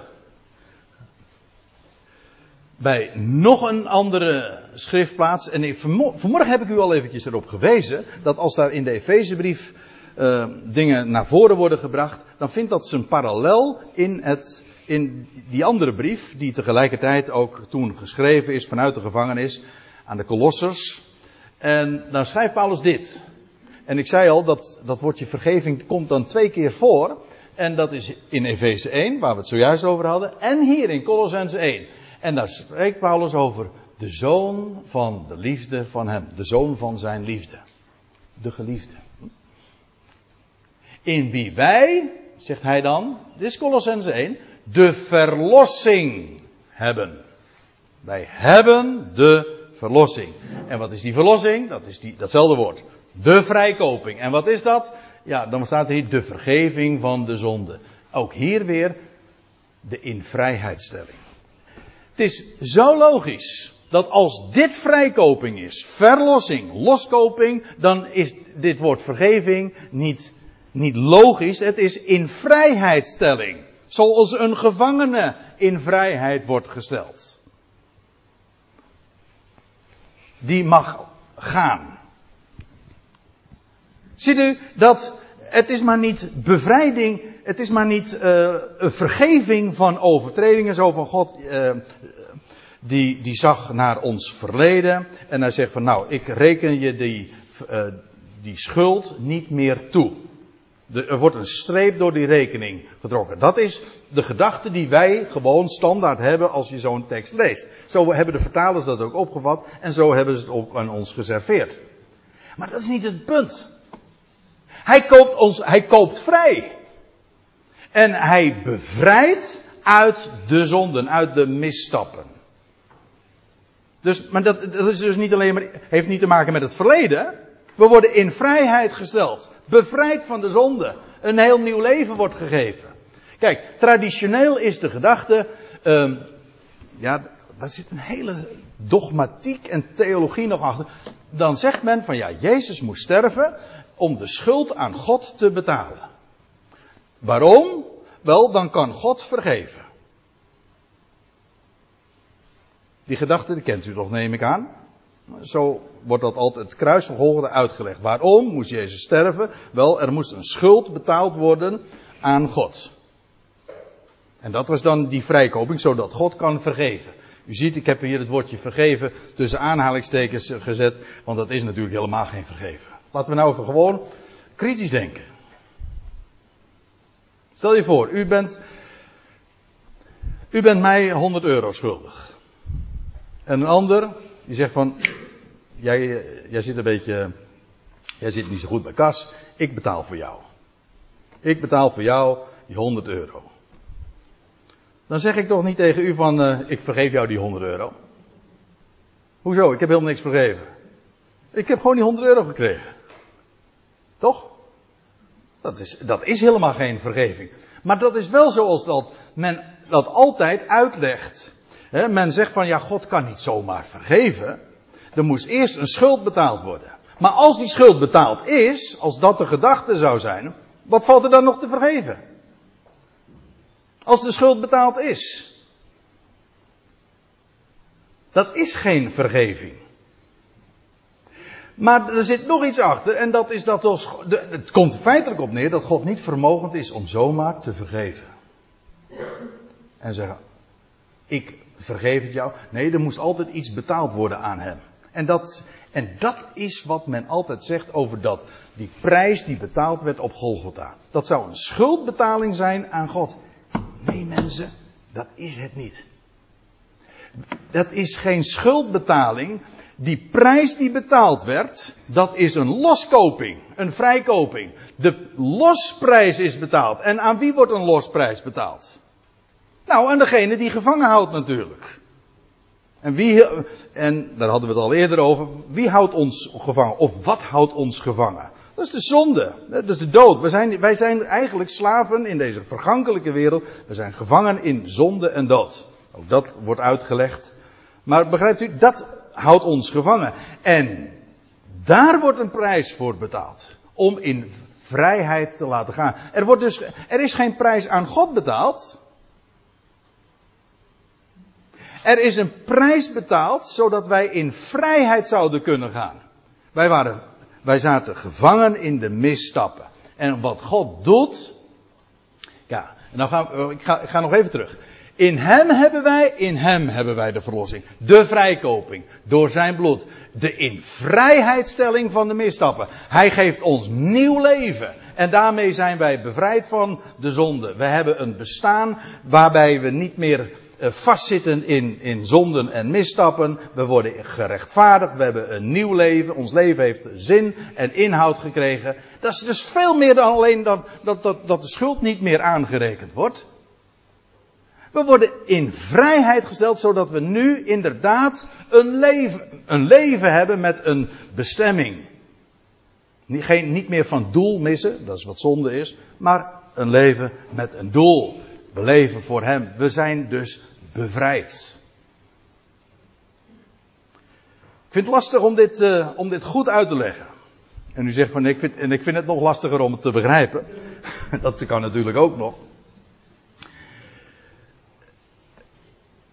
bij nog een andere schriftplaats. En vanmorgen heb ik u al eventjes erop gewezen dat als daar in de Efezebrief uh, dingen naar voren worden gebracht, dan vindt dat zijn parallel in, het, in die andere brief, die tegelijkertijd ook toen geschreven is vanuit de gevangenis aan de Kolossers. En dan schrijft Paulus dit. En ik zei al, dat, dat woordje vergeving komt dan twee keer voor. En dat is in Efeze 1, waar we het zojuist over hadden. En hier in Colossens 1. En daar spreekt Paulus over de zoon van de liefde van hem. De zoon van zijn liefde. De geliefde. In wie wij, zegt hij dan, dit is Colossens 1, de verlossing hebben. Wij hebben de verlossing. En wat is die verlossing? Dat is die, datzelfde woord. De vrijkoping. En wat is dat? Ja, dan staat hier de vergeving van de zonde. Ook hier weer de invrijheidstelling. Het is zo logisch dat als dit vrijkoping is, verlossing, loskoping, dan is dit woord vergeving niet, niet logisch. Het is in vrijheidstelling. Zoals een gevangene in vrijheid wordt gesteld. Die mag gaan. Ziet u dat het is maar niet bevrijding, het is maar niet uh, een vergeving van overtredingen, zo van God, uh, die, die zag naar ons verleden en hij zegt van nou, ik reken je die, uh, die schuld niet meer toe. Er wordt een streep door die rekening getrokken. Dat is de gedachte die wij gewoon standaard hebben als je zo'n tekst leest. Zo hebben de vertalers dat ook opgevat en zo hebben ze het ook aan ons geserveerd. Maar dat is niet het punt. Hij koopt ons, hij koopt vrij. En hij bevrijdt uit de zonden, uit de misstappen. Dus, maar dat, dat is dus niet alleen maar, heeft niet te maken met het verleden. We worden in vrijheid gesteld. Bevrijd van de zonde. Een heel nieuw leven wordt gegeven. Kijk, traditioneel is de gedachte, um, ja, daar zit een hele dogmatiek en theologie nog achter. Dan zegt men van ja, Jezus moest sterven om de schuld aan God te betalen. Waarom? Wel, dan kan God vergeven. Die gedachte, die kent u toch, neem ik aan. Zo wordt dat altijd het kruisvervolgende uitgelegd. Waarom moest Jezus sterven? Wel, er moest een schuld betaald worden aan God. En dat was dan die vrijkoping, zodat God kan vergeven. U ziet, ik heb hier het woordje vergeven tussen aanhalingstekens gezet, want dat is natuurlijk helemaal geen vergeven. Laten we nou even gewoon kritisch denken. Stel je voor, u bent, u bent mij 100 euro schuldig. En een ander, die zegt van, jij, jij zit een beetje, jij zit niet zo goed bij kas, ik betaal voor jou. Ik betaal voor jou die 100 euro. Dan zeg ik toch niet tegen u van, uh, ik vergeef jou die 100 euro. Hoezo? Ik heb helemaal niks vergeven. Ik heb gewoon die 100 euro gekregen. Toch? Dat is, dat is helemaal geen vergeving. Maar dat is wel zoals dat men dat altijd uitlegt. Men zegt van ja, God kan niet zomaar vergeven. Er moest eerst een schuld betaald worden. Maar als die schuld betaald is, als dat de gedachte zou zijn, wat valt er dan nog te vergeven? Als de schuld betaald is. Dat is geen vergeving. Maar er zit nog iets achter en dat is dat ons, het komt feitelijk op neer dat God niet vermogend is om zomaar te vergeven. En zeggen, ik vergeef het jou. Nee, er moest altijd iets betaald worden aan hem. En dat, en dat is wat men altijd zegt over dat, die prijs die betaald werd op Golgotha. Dat zou een schuldbetaling zijn aan God. Nee mensen, dat is het niet. Dat is geen schuldbetaling. Die prijs die betaald werd, dat is een loskoping, een vrijkoping. De losprijs is betaald. En aan wie wordt een losprijs betaald? Nou, aan degene die gevangen houdt natuurlijk. En wie, en daar hadden we het al eerder over, wie houdt ons gevangen? Of wat houdt ons gevangen? Dat is de zonde. Dat is de dood. Wij zijn, wij zijn eigenlijk slaven in deze vergankelijke wereld. We zijn gevangen in zonde en dood. Ook dat wordt uitgelegd. Maar begrijpt u, dat houdt ons gevangen. En daar wordt een prijs voor betaald. Om in vrijheid te laten gaan. Er, wordt dus, er is geen prijs aan God betaald. Er is een prijs betaald zodat wij in vrijheid zouden kunnen gaan. Wij, waren, wij zaten gevangen in de misstappen. En wat God doet. Ja, dan gaan, ik, ga, ik ga nog even terug. In hem hebben wij, in hem hebben wij de verlossing. De vrijkoping. Door zijn bloed. De invrijheidstelling van de misstappen. Hij geeft ons nieuw leven. En daarmee zijn wij bevrijd van de zonde. We hebben een bestaan waarbij we niet meer vastzitten in, in zonden en misstappen. We worden gerechtvaardigd. We hebben een nieuw leven. Ons leven heeft zin en inhoud gekregen. Dat is dus veel meer dan alleen dat, dat, dat, dat de schuld niet meer aangerekend wordt. We worden in vrijheid gesteld, zodat we nu inderdaad een leven, een leven hebben met een bestemming. Geen, niet meer van doel missen, dat is wat zonde is, maar een leven met een doel. We leven voor Hem. We zijn dus bevrijd. Ik vind het lastig om dit, uh, om dit goed uit te leggen. En u zegt van, ik vind, en ik vind het nog lastiger om het te begrijpen. Dat kan natuurlijk ook nog.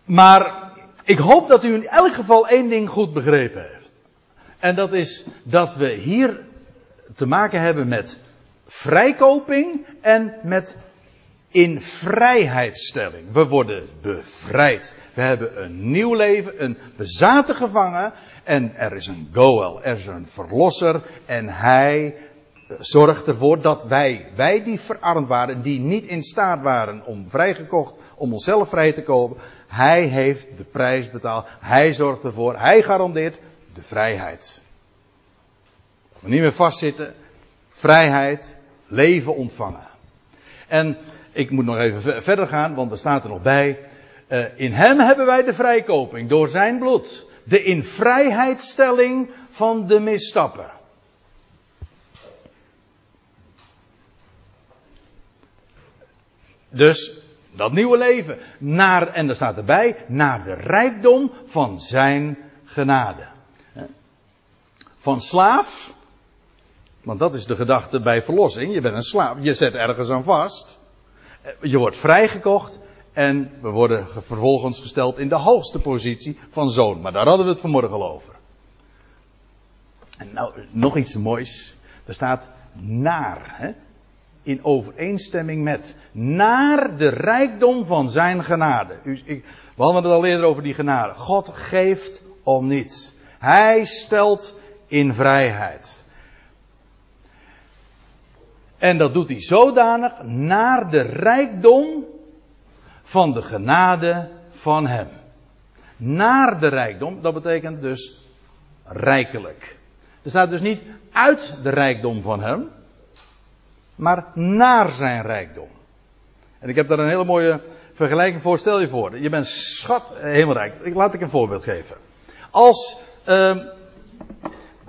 Maar ik hoop dat u in elk geval één ding goed begrepen heeft. En dat is dat we hier te maken hebben met vrijkoping en met in vrijheidstelling. We worden bevrijd. We hebben een nieuw leven. Een, we zaten gevangen en er is een goel, er is een verlosser en hij zorgt ervoor dat wij, wij die verarmd waren, die niet in staat waren om vrijgekocht, om onszelf vrij te kopen, hij heeft de prijs betaald. Hij zorgt ervoor. Hij garandeert de vrijheid. We niet meer vastzitten. Vrijheid. Leven ontvangen. En ik moet nog even verder gaan, want er staat er nog bij. Uh, in hem hebben wij de vrijkoping door zijn bloed. De in vrijheidstelling van de misstappen. Dus dat nieuwe leven. Naar, en er staat erbij, naar de rijkdom van zijn genade. Van slaaf, want dat is de gedachte bij verlossing. Je bent een slaaf, je zet ergens aan vast. Je wordt vrijgekocht en we worden vervolgens gesteld in de hoogste positie van zoon. Maar daar hadden we het vanmorgen al over. En nou, nog iets moois. Er staat naar. Hè? in overeenstemming met. Naar de rijkdom van zijn genade. We hadden het al eerder over die genade. God geeft om niets. Hij stelt in vrijheid. En dat doet hij zodanig naar de rijkdom van de genade van hem. Naar de rijkdom, dat betekent dus rijkelijk. Er staat dus niet uit de rijkdom van hem, maar naar zijn rijkdom. En ik heb daar een hele mooie vergelijking voor. Stel je voor, je bent schat eh, hemelrijk. Ik, laat ik een voorbeeld geven. Als uh,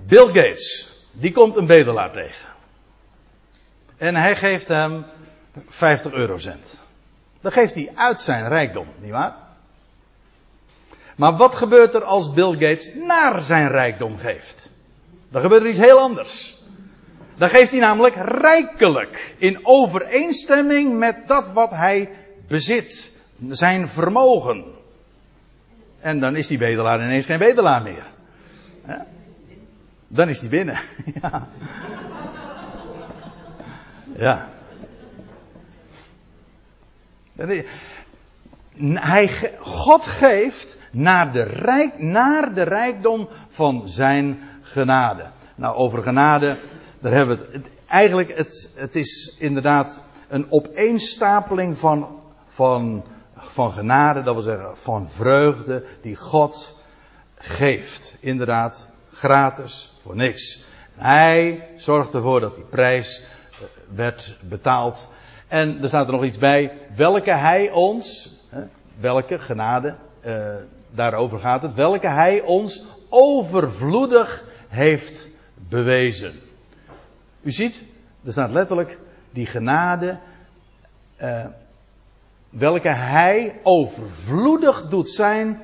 Bill Gates, die komt een bedelaar tegen. En hij geeft hem 50 eurocent. Dan geeft hij uit zijn rijkdom, nietwaar? Maar wat gebeurt er als Bill Gates naar zijn rijkdom geeft? Dan gebeurt er iets heel anders. Dan geeft hij namelijk rijkelijk. In overeenstemming met dat wat hij bezit. Zijn vermogen. En dan is die bedelaar ineens geen bedelaar meer. Dan is hij binnen. ja. Ja. Hij, God geeft naar de, rijk, naar de rijkdom van zijn genade. Nou, over genade daar hebben we het. Eigenlijk, het, het is inderdaad een opeenstapeling van, van van genade, dat wil zeggen van vreugde die God geeft. Inderdaad, gratis, voor niks. Hij zorgt ervoor dat die prijs werd betaald. En er staat er nog iets bij, welke hij ons, welke genade, uh, daarover gaat het, welke hij ons overvloedig heeft bewezen. U ziet, er staat letterlijk die genade, uh, welke hij overvloedig doet zijn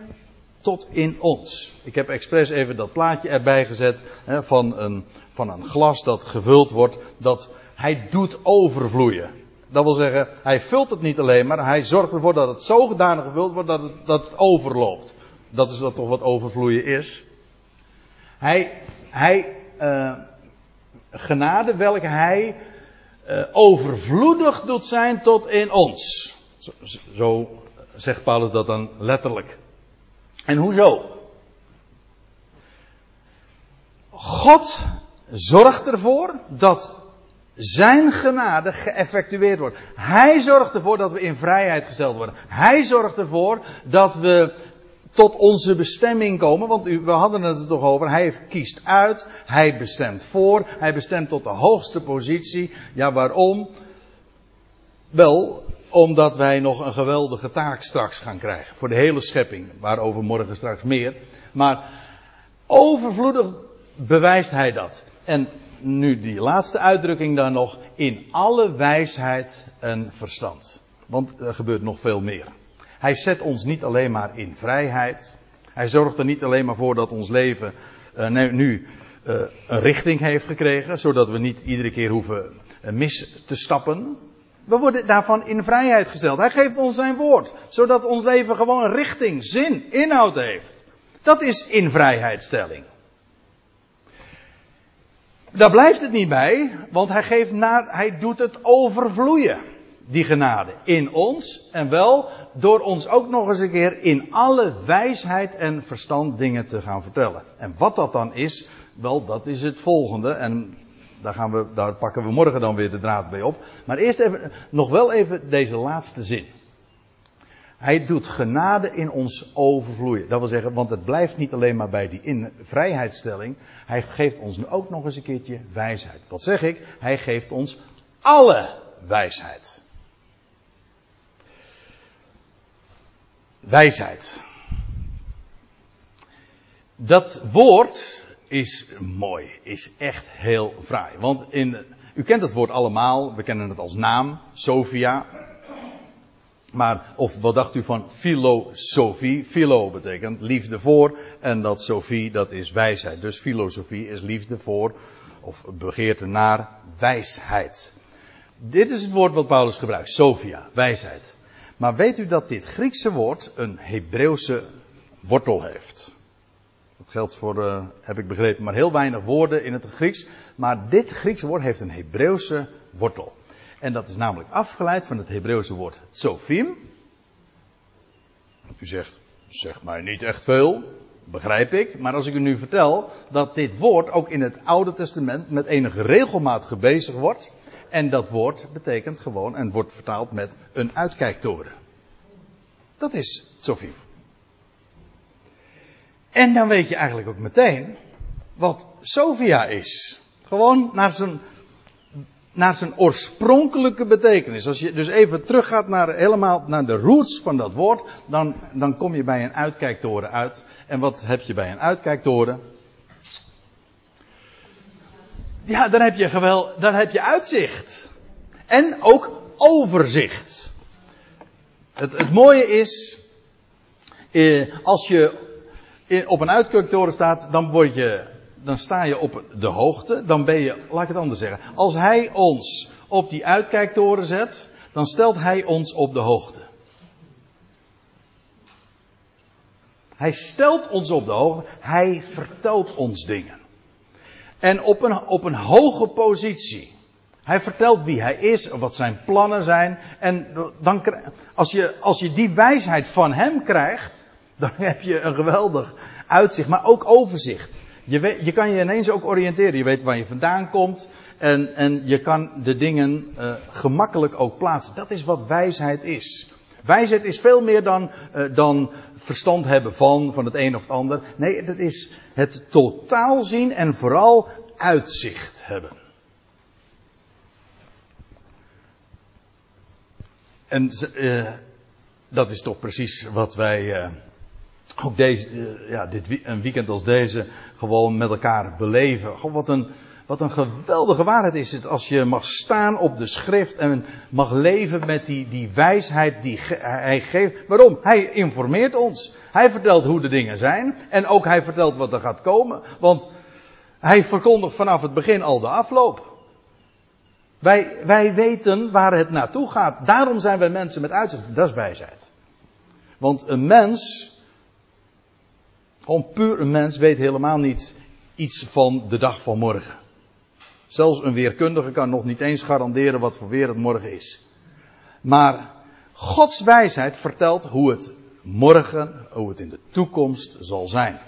tot in ons. Ik heb expres even dat plaatje erbij gezet hè, van, een, van een glas dat gevuld wordt, dat hij doet overvloeien. Dat wil zeggen, hij vult het niet alleen maar, hij zorgt ervoor dat het zodanig gevuld wordt dat het, dat het overloopt. Dat is wat toch wat overvloeien is. Hij, hij uh, genade welke hij uh, overvloedig doet zijn tot in ons. Zo, zo zegt Paulus dat dan letterlijk. En hoezo? God zorgt ervoor dat zijn genade geëffectueerd wordt. Hij zorgt ervoor dat we in vrijheid gesteld worden. Hij zorgt ervoor dat we tot onze bestemming komen. Want we hadden het er toch over. Hij kiest uit. Hij bestemt voor. Hij bestemt tot de hoogste positie. Ja, waarom? Wel, omdat wij nog een geweldige taak straks gaan krijgen. Voor de hele schepping. Waarover morgen straks meer. Maar overvloedig bewijst hij dat. En nu die laatste uitdrukking dan nog. In alle wijsheid en verstand. Want er gebeurt nog veel meer. Hij zet ons niet alleen maar in vrijheid. Hij zorgt er niet alleen maar voor dat ons leven uh, nu uh, een richting heeft gekregen, zodat we niet iedere keer hoeven uh, mis te stappen. We worden daarvan in vrijheid gesteld. Hij geeft ons zijn woord, zodat ons leven gewoon richting, zin, inhoud heeft. Dat is in vrijheidstelling. Daar blijft het niet bij, want hij geeft naar, hij doet het overvloeien die genade in ons en wel door ons ook nog eens een keer in alle wijsheid en verstand dingen te gaan vertellen. En wat dat dan is, wel dat is het volgende en daar, gaan we, daar pakken we morgen dan weer de draad bij op. Maar eerst even, nog wel even deze laatste zin. Hij doet genade in ons overvloeien. Dat wil zeggen, want het blijft niet alleen maar bij die in vrijheidstelling. Hij geeft ons ook nog eens een keertje wijsheid. Wat zeg ik? Hij geeft ons alle wijsheid. Wijsheid. Dat woord is mooi, is echt heel fraai. Want in, u kent het woord allemaal, we kennen het als naam, Sophia. Maar, of wat dacht u van filosofie? Philo betekent liefde voor, en dat Sophie, dat is wijsheid. Dus filosofie is liefde voor, of begeerte naar wijsheid. Dit is het woord wat Paulus gebruikt, Sophia, wijsheid. Maar weet u dat dit Griekse woord een Hebreeuwse wortel heeft? Dat geldt voor, uh, heb ik begrepen, maar heel weinig woorden in het Grieks. Maar dit Griekse woord heeft een Hebreeuwse wortel. En dat is namelijk afgeleid van het Hebreeuwse woord tsofim. U zegt, zeg maar niet echt veel, begrijp ik. Maar als ik u nu vertel dat dit woord ook in het Oude Testament met enige regelmaat gebezigd wordt. En dat woord betekent gewoon en wordt vertaald met een uitkijktoren. Dat is tsofim. En dan weet je eigenlijk ook meteen wat Sophia is. Gewoon naar zijn, naar zijn oorspronkelijke betekenis. Als je dus even teruggaat naar, helemaal naar de roots van dat woord, dan, dan kom je bij een uitkijktoren uit. En wat heb je bij een uitkijktoren? Ja, dan heb je gewel, dan heb je uitzicht. En ook overzicht. Het, het mooie is, eh, als je op een uitkijktoren staat, dan word je, dan sta je op de hoogte. Dan ben je, laat ik het anders zeggen. Als hij ons op die uitkijktoren zet, dan stelt hij ons op de hoogte. Hij stelt ons op de hoogte. Hij vertelt ons dingen. En op een, op een hoge positie. Hij vertelt wie hij is, wat zijn plannen zijn. En dan, als, je, als je die wijsheid van hem krijgt, dan heb je een geweldig uitzicht, maar ook overzicht. Je, weet, je kan je ineens ook oriënteren. Je weet waar je vandaan komt. En, en je kan de dingen uh, gemakkelijk ook plaatsen. Dat is wat wijsheid is. Wijsheid is veel meer dan, uh, dan verstand hebben van, van het een of het ander. Nee, dat is het totaal zien en vooral uitzicht hebben. En uh, dat is toch precies wat wij ook deze, ja, dit, een weekend als deze gewoon met elkaar beleven. Wat een, wat een geweldige waarheid is het als je mag staan op de schrift en mag leven met die, die wijsheid die hij geeft. Waarom? Hij informeert ons. Hij vertelt hoe de dingen zijn en ook hij vertelt wat er gaat komen. Want hij verkondigt vanaf het begin al de afloop. Wij, wij weten waar het naartoe gaat. Daarom zijn wij mensen met uitzicht. Dat is wijsheid. Want een mens, gewoon puur een mens, weet helemaal niet iets van de dag van morgen. Zelfs een weerkundige kan nog niet eens garanderen wat voor weer het morgen is. Maar Gods wijsheid vertelt hoe het morgen, hoe het in de toekomst zal zijn.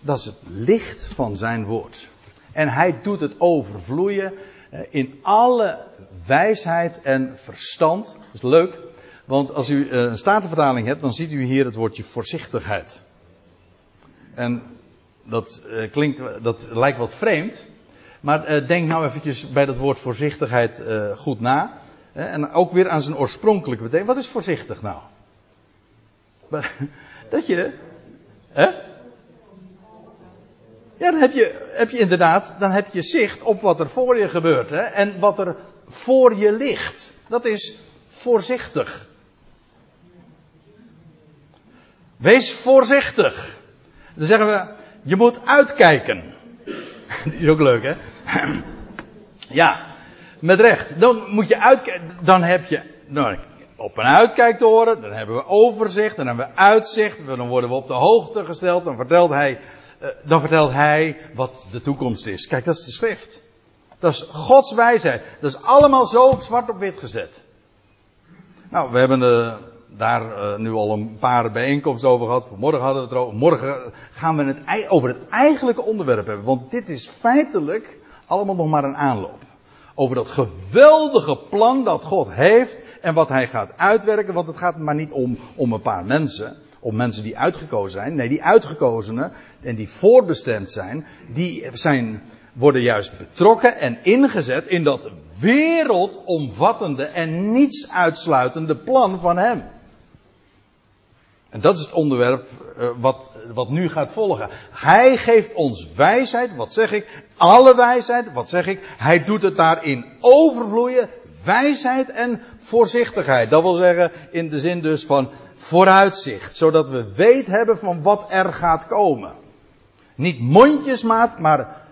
Dat is het licht van zijn woord. En hij doet het overvloeien eh, in alle wijsheid en verstand. Dat is leuk, want als u eh, een statenvertaling hebt, dan ziet u hier het woordje voorzichtigheid. En dat eh, klinkt, dat lijkt wat vreemd. Maar denk nou eventjes bij dat woord voorzichtigheid goed na. En ook weer aan zijn oorspronkelijke betekenis. Wat is voorzichtig nou? Dat je. Hè? Ja, dan heb je, heb je inderdaad, dan heb je zicht op wat er voor je gebeurt. Hè? En wat er voor je ligt. Dat is voorzichtig. Wees voorzichtig. Dan zeggen we, je moet uitkijken. Die is ook leuk, hè? Ja, met recht. Dan moet je uitkijken. Dan heb je nou, op een uitkijk te horen. Dan hebben we overzicht. Dan hebben we uitzicht. Dan worden we op de hoogte gesteld. Dan vertelt hij eh, dan vertelt hij wat de toekomst is. Kijk, dat is de schrift. Dat is Gods wijsheid. Dat is allemaal zo zwart op wit gezet. Nou, we hebben uh, daar uh, nu al een paar bijeenkomsten over gehad. Vanmorgen hadden we het erover. Morgen gaan we het over het eigenlijke onderwerp hebben. Want dit is feitelijk allemaal nog maar een aanloop. Over dat geweldige plan dat God heeft en wat hij gaat uitwerken. Want het gaat maar niet om, om een paar mensen om mensen die uitgekozen zijn. Nee, die uitgekozenen en die voorbestemd zijn, die zijn, worden juist betrokken en ingezet in dat wereldomvattende en niets uitsluitende plan van Hem. En dat is het onderwerp uh, wat, wat nu gaat volgen. Hij geeft ons wijsheid, wat zeg ik? Alle wijsheid, wat zeg ik? Hij doet het daarin overvloeien, wijsheid en voorzichtigheid. Dat wil zeggen in de zin dus van vooruitzicht, zodat we weet hebben van wat er gaat komen. Niet mondjesmaat, maar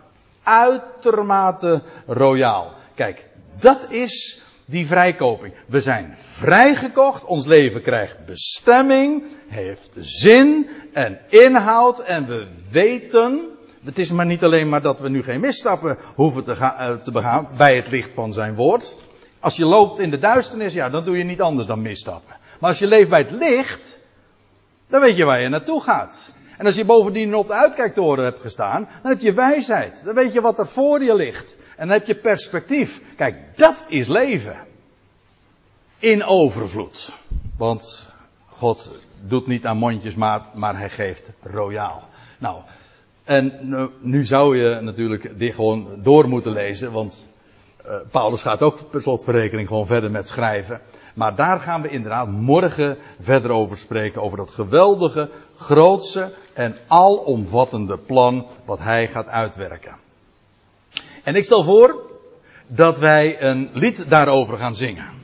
uitermate royaal. Kijk, dat is die vrijkoping. We zijn vrijgekocht, ons leven krijgt bestemming, heeft zin en inhoud en we weten, het is maar niet alleen maar dat we nu geen misstappen hoeven te, gaan, eh, te begaan bij het licht van zijn woord. Als je loopt in de duisternis, ja, dan doe je niet anders dan misstappen. Maar als je leeft bij het licht, dan weet je waar je naartoe gaat. En als je bovendien op de uitkijktoren hebt gestaan, dan heb je wijsheid. Dan weet je wat er voor je ligt. En dan heb je perspectief. Kijk, dat is leven. In overvloed. Want God doet niet aan mondjesmaat, maar hij geeft royaal. Nou, en nu zou je natuurlijk dit gewoon door moeten lezen, want uh, Paulus gaat ook per slotverrekening gewoon verder met schrijven. Maar daar gaan we inderdaad morgen verder over spreken. Over dat geweldige, grootse en alomvattende plan wat hij gaat uitwerken. En ik stel voor dat wij een lied daarover gaan zingen.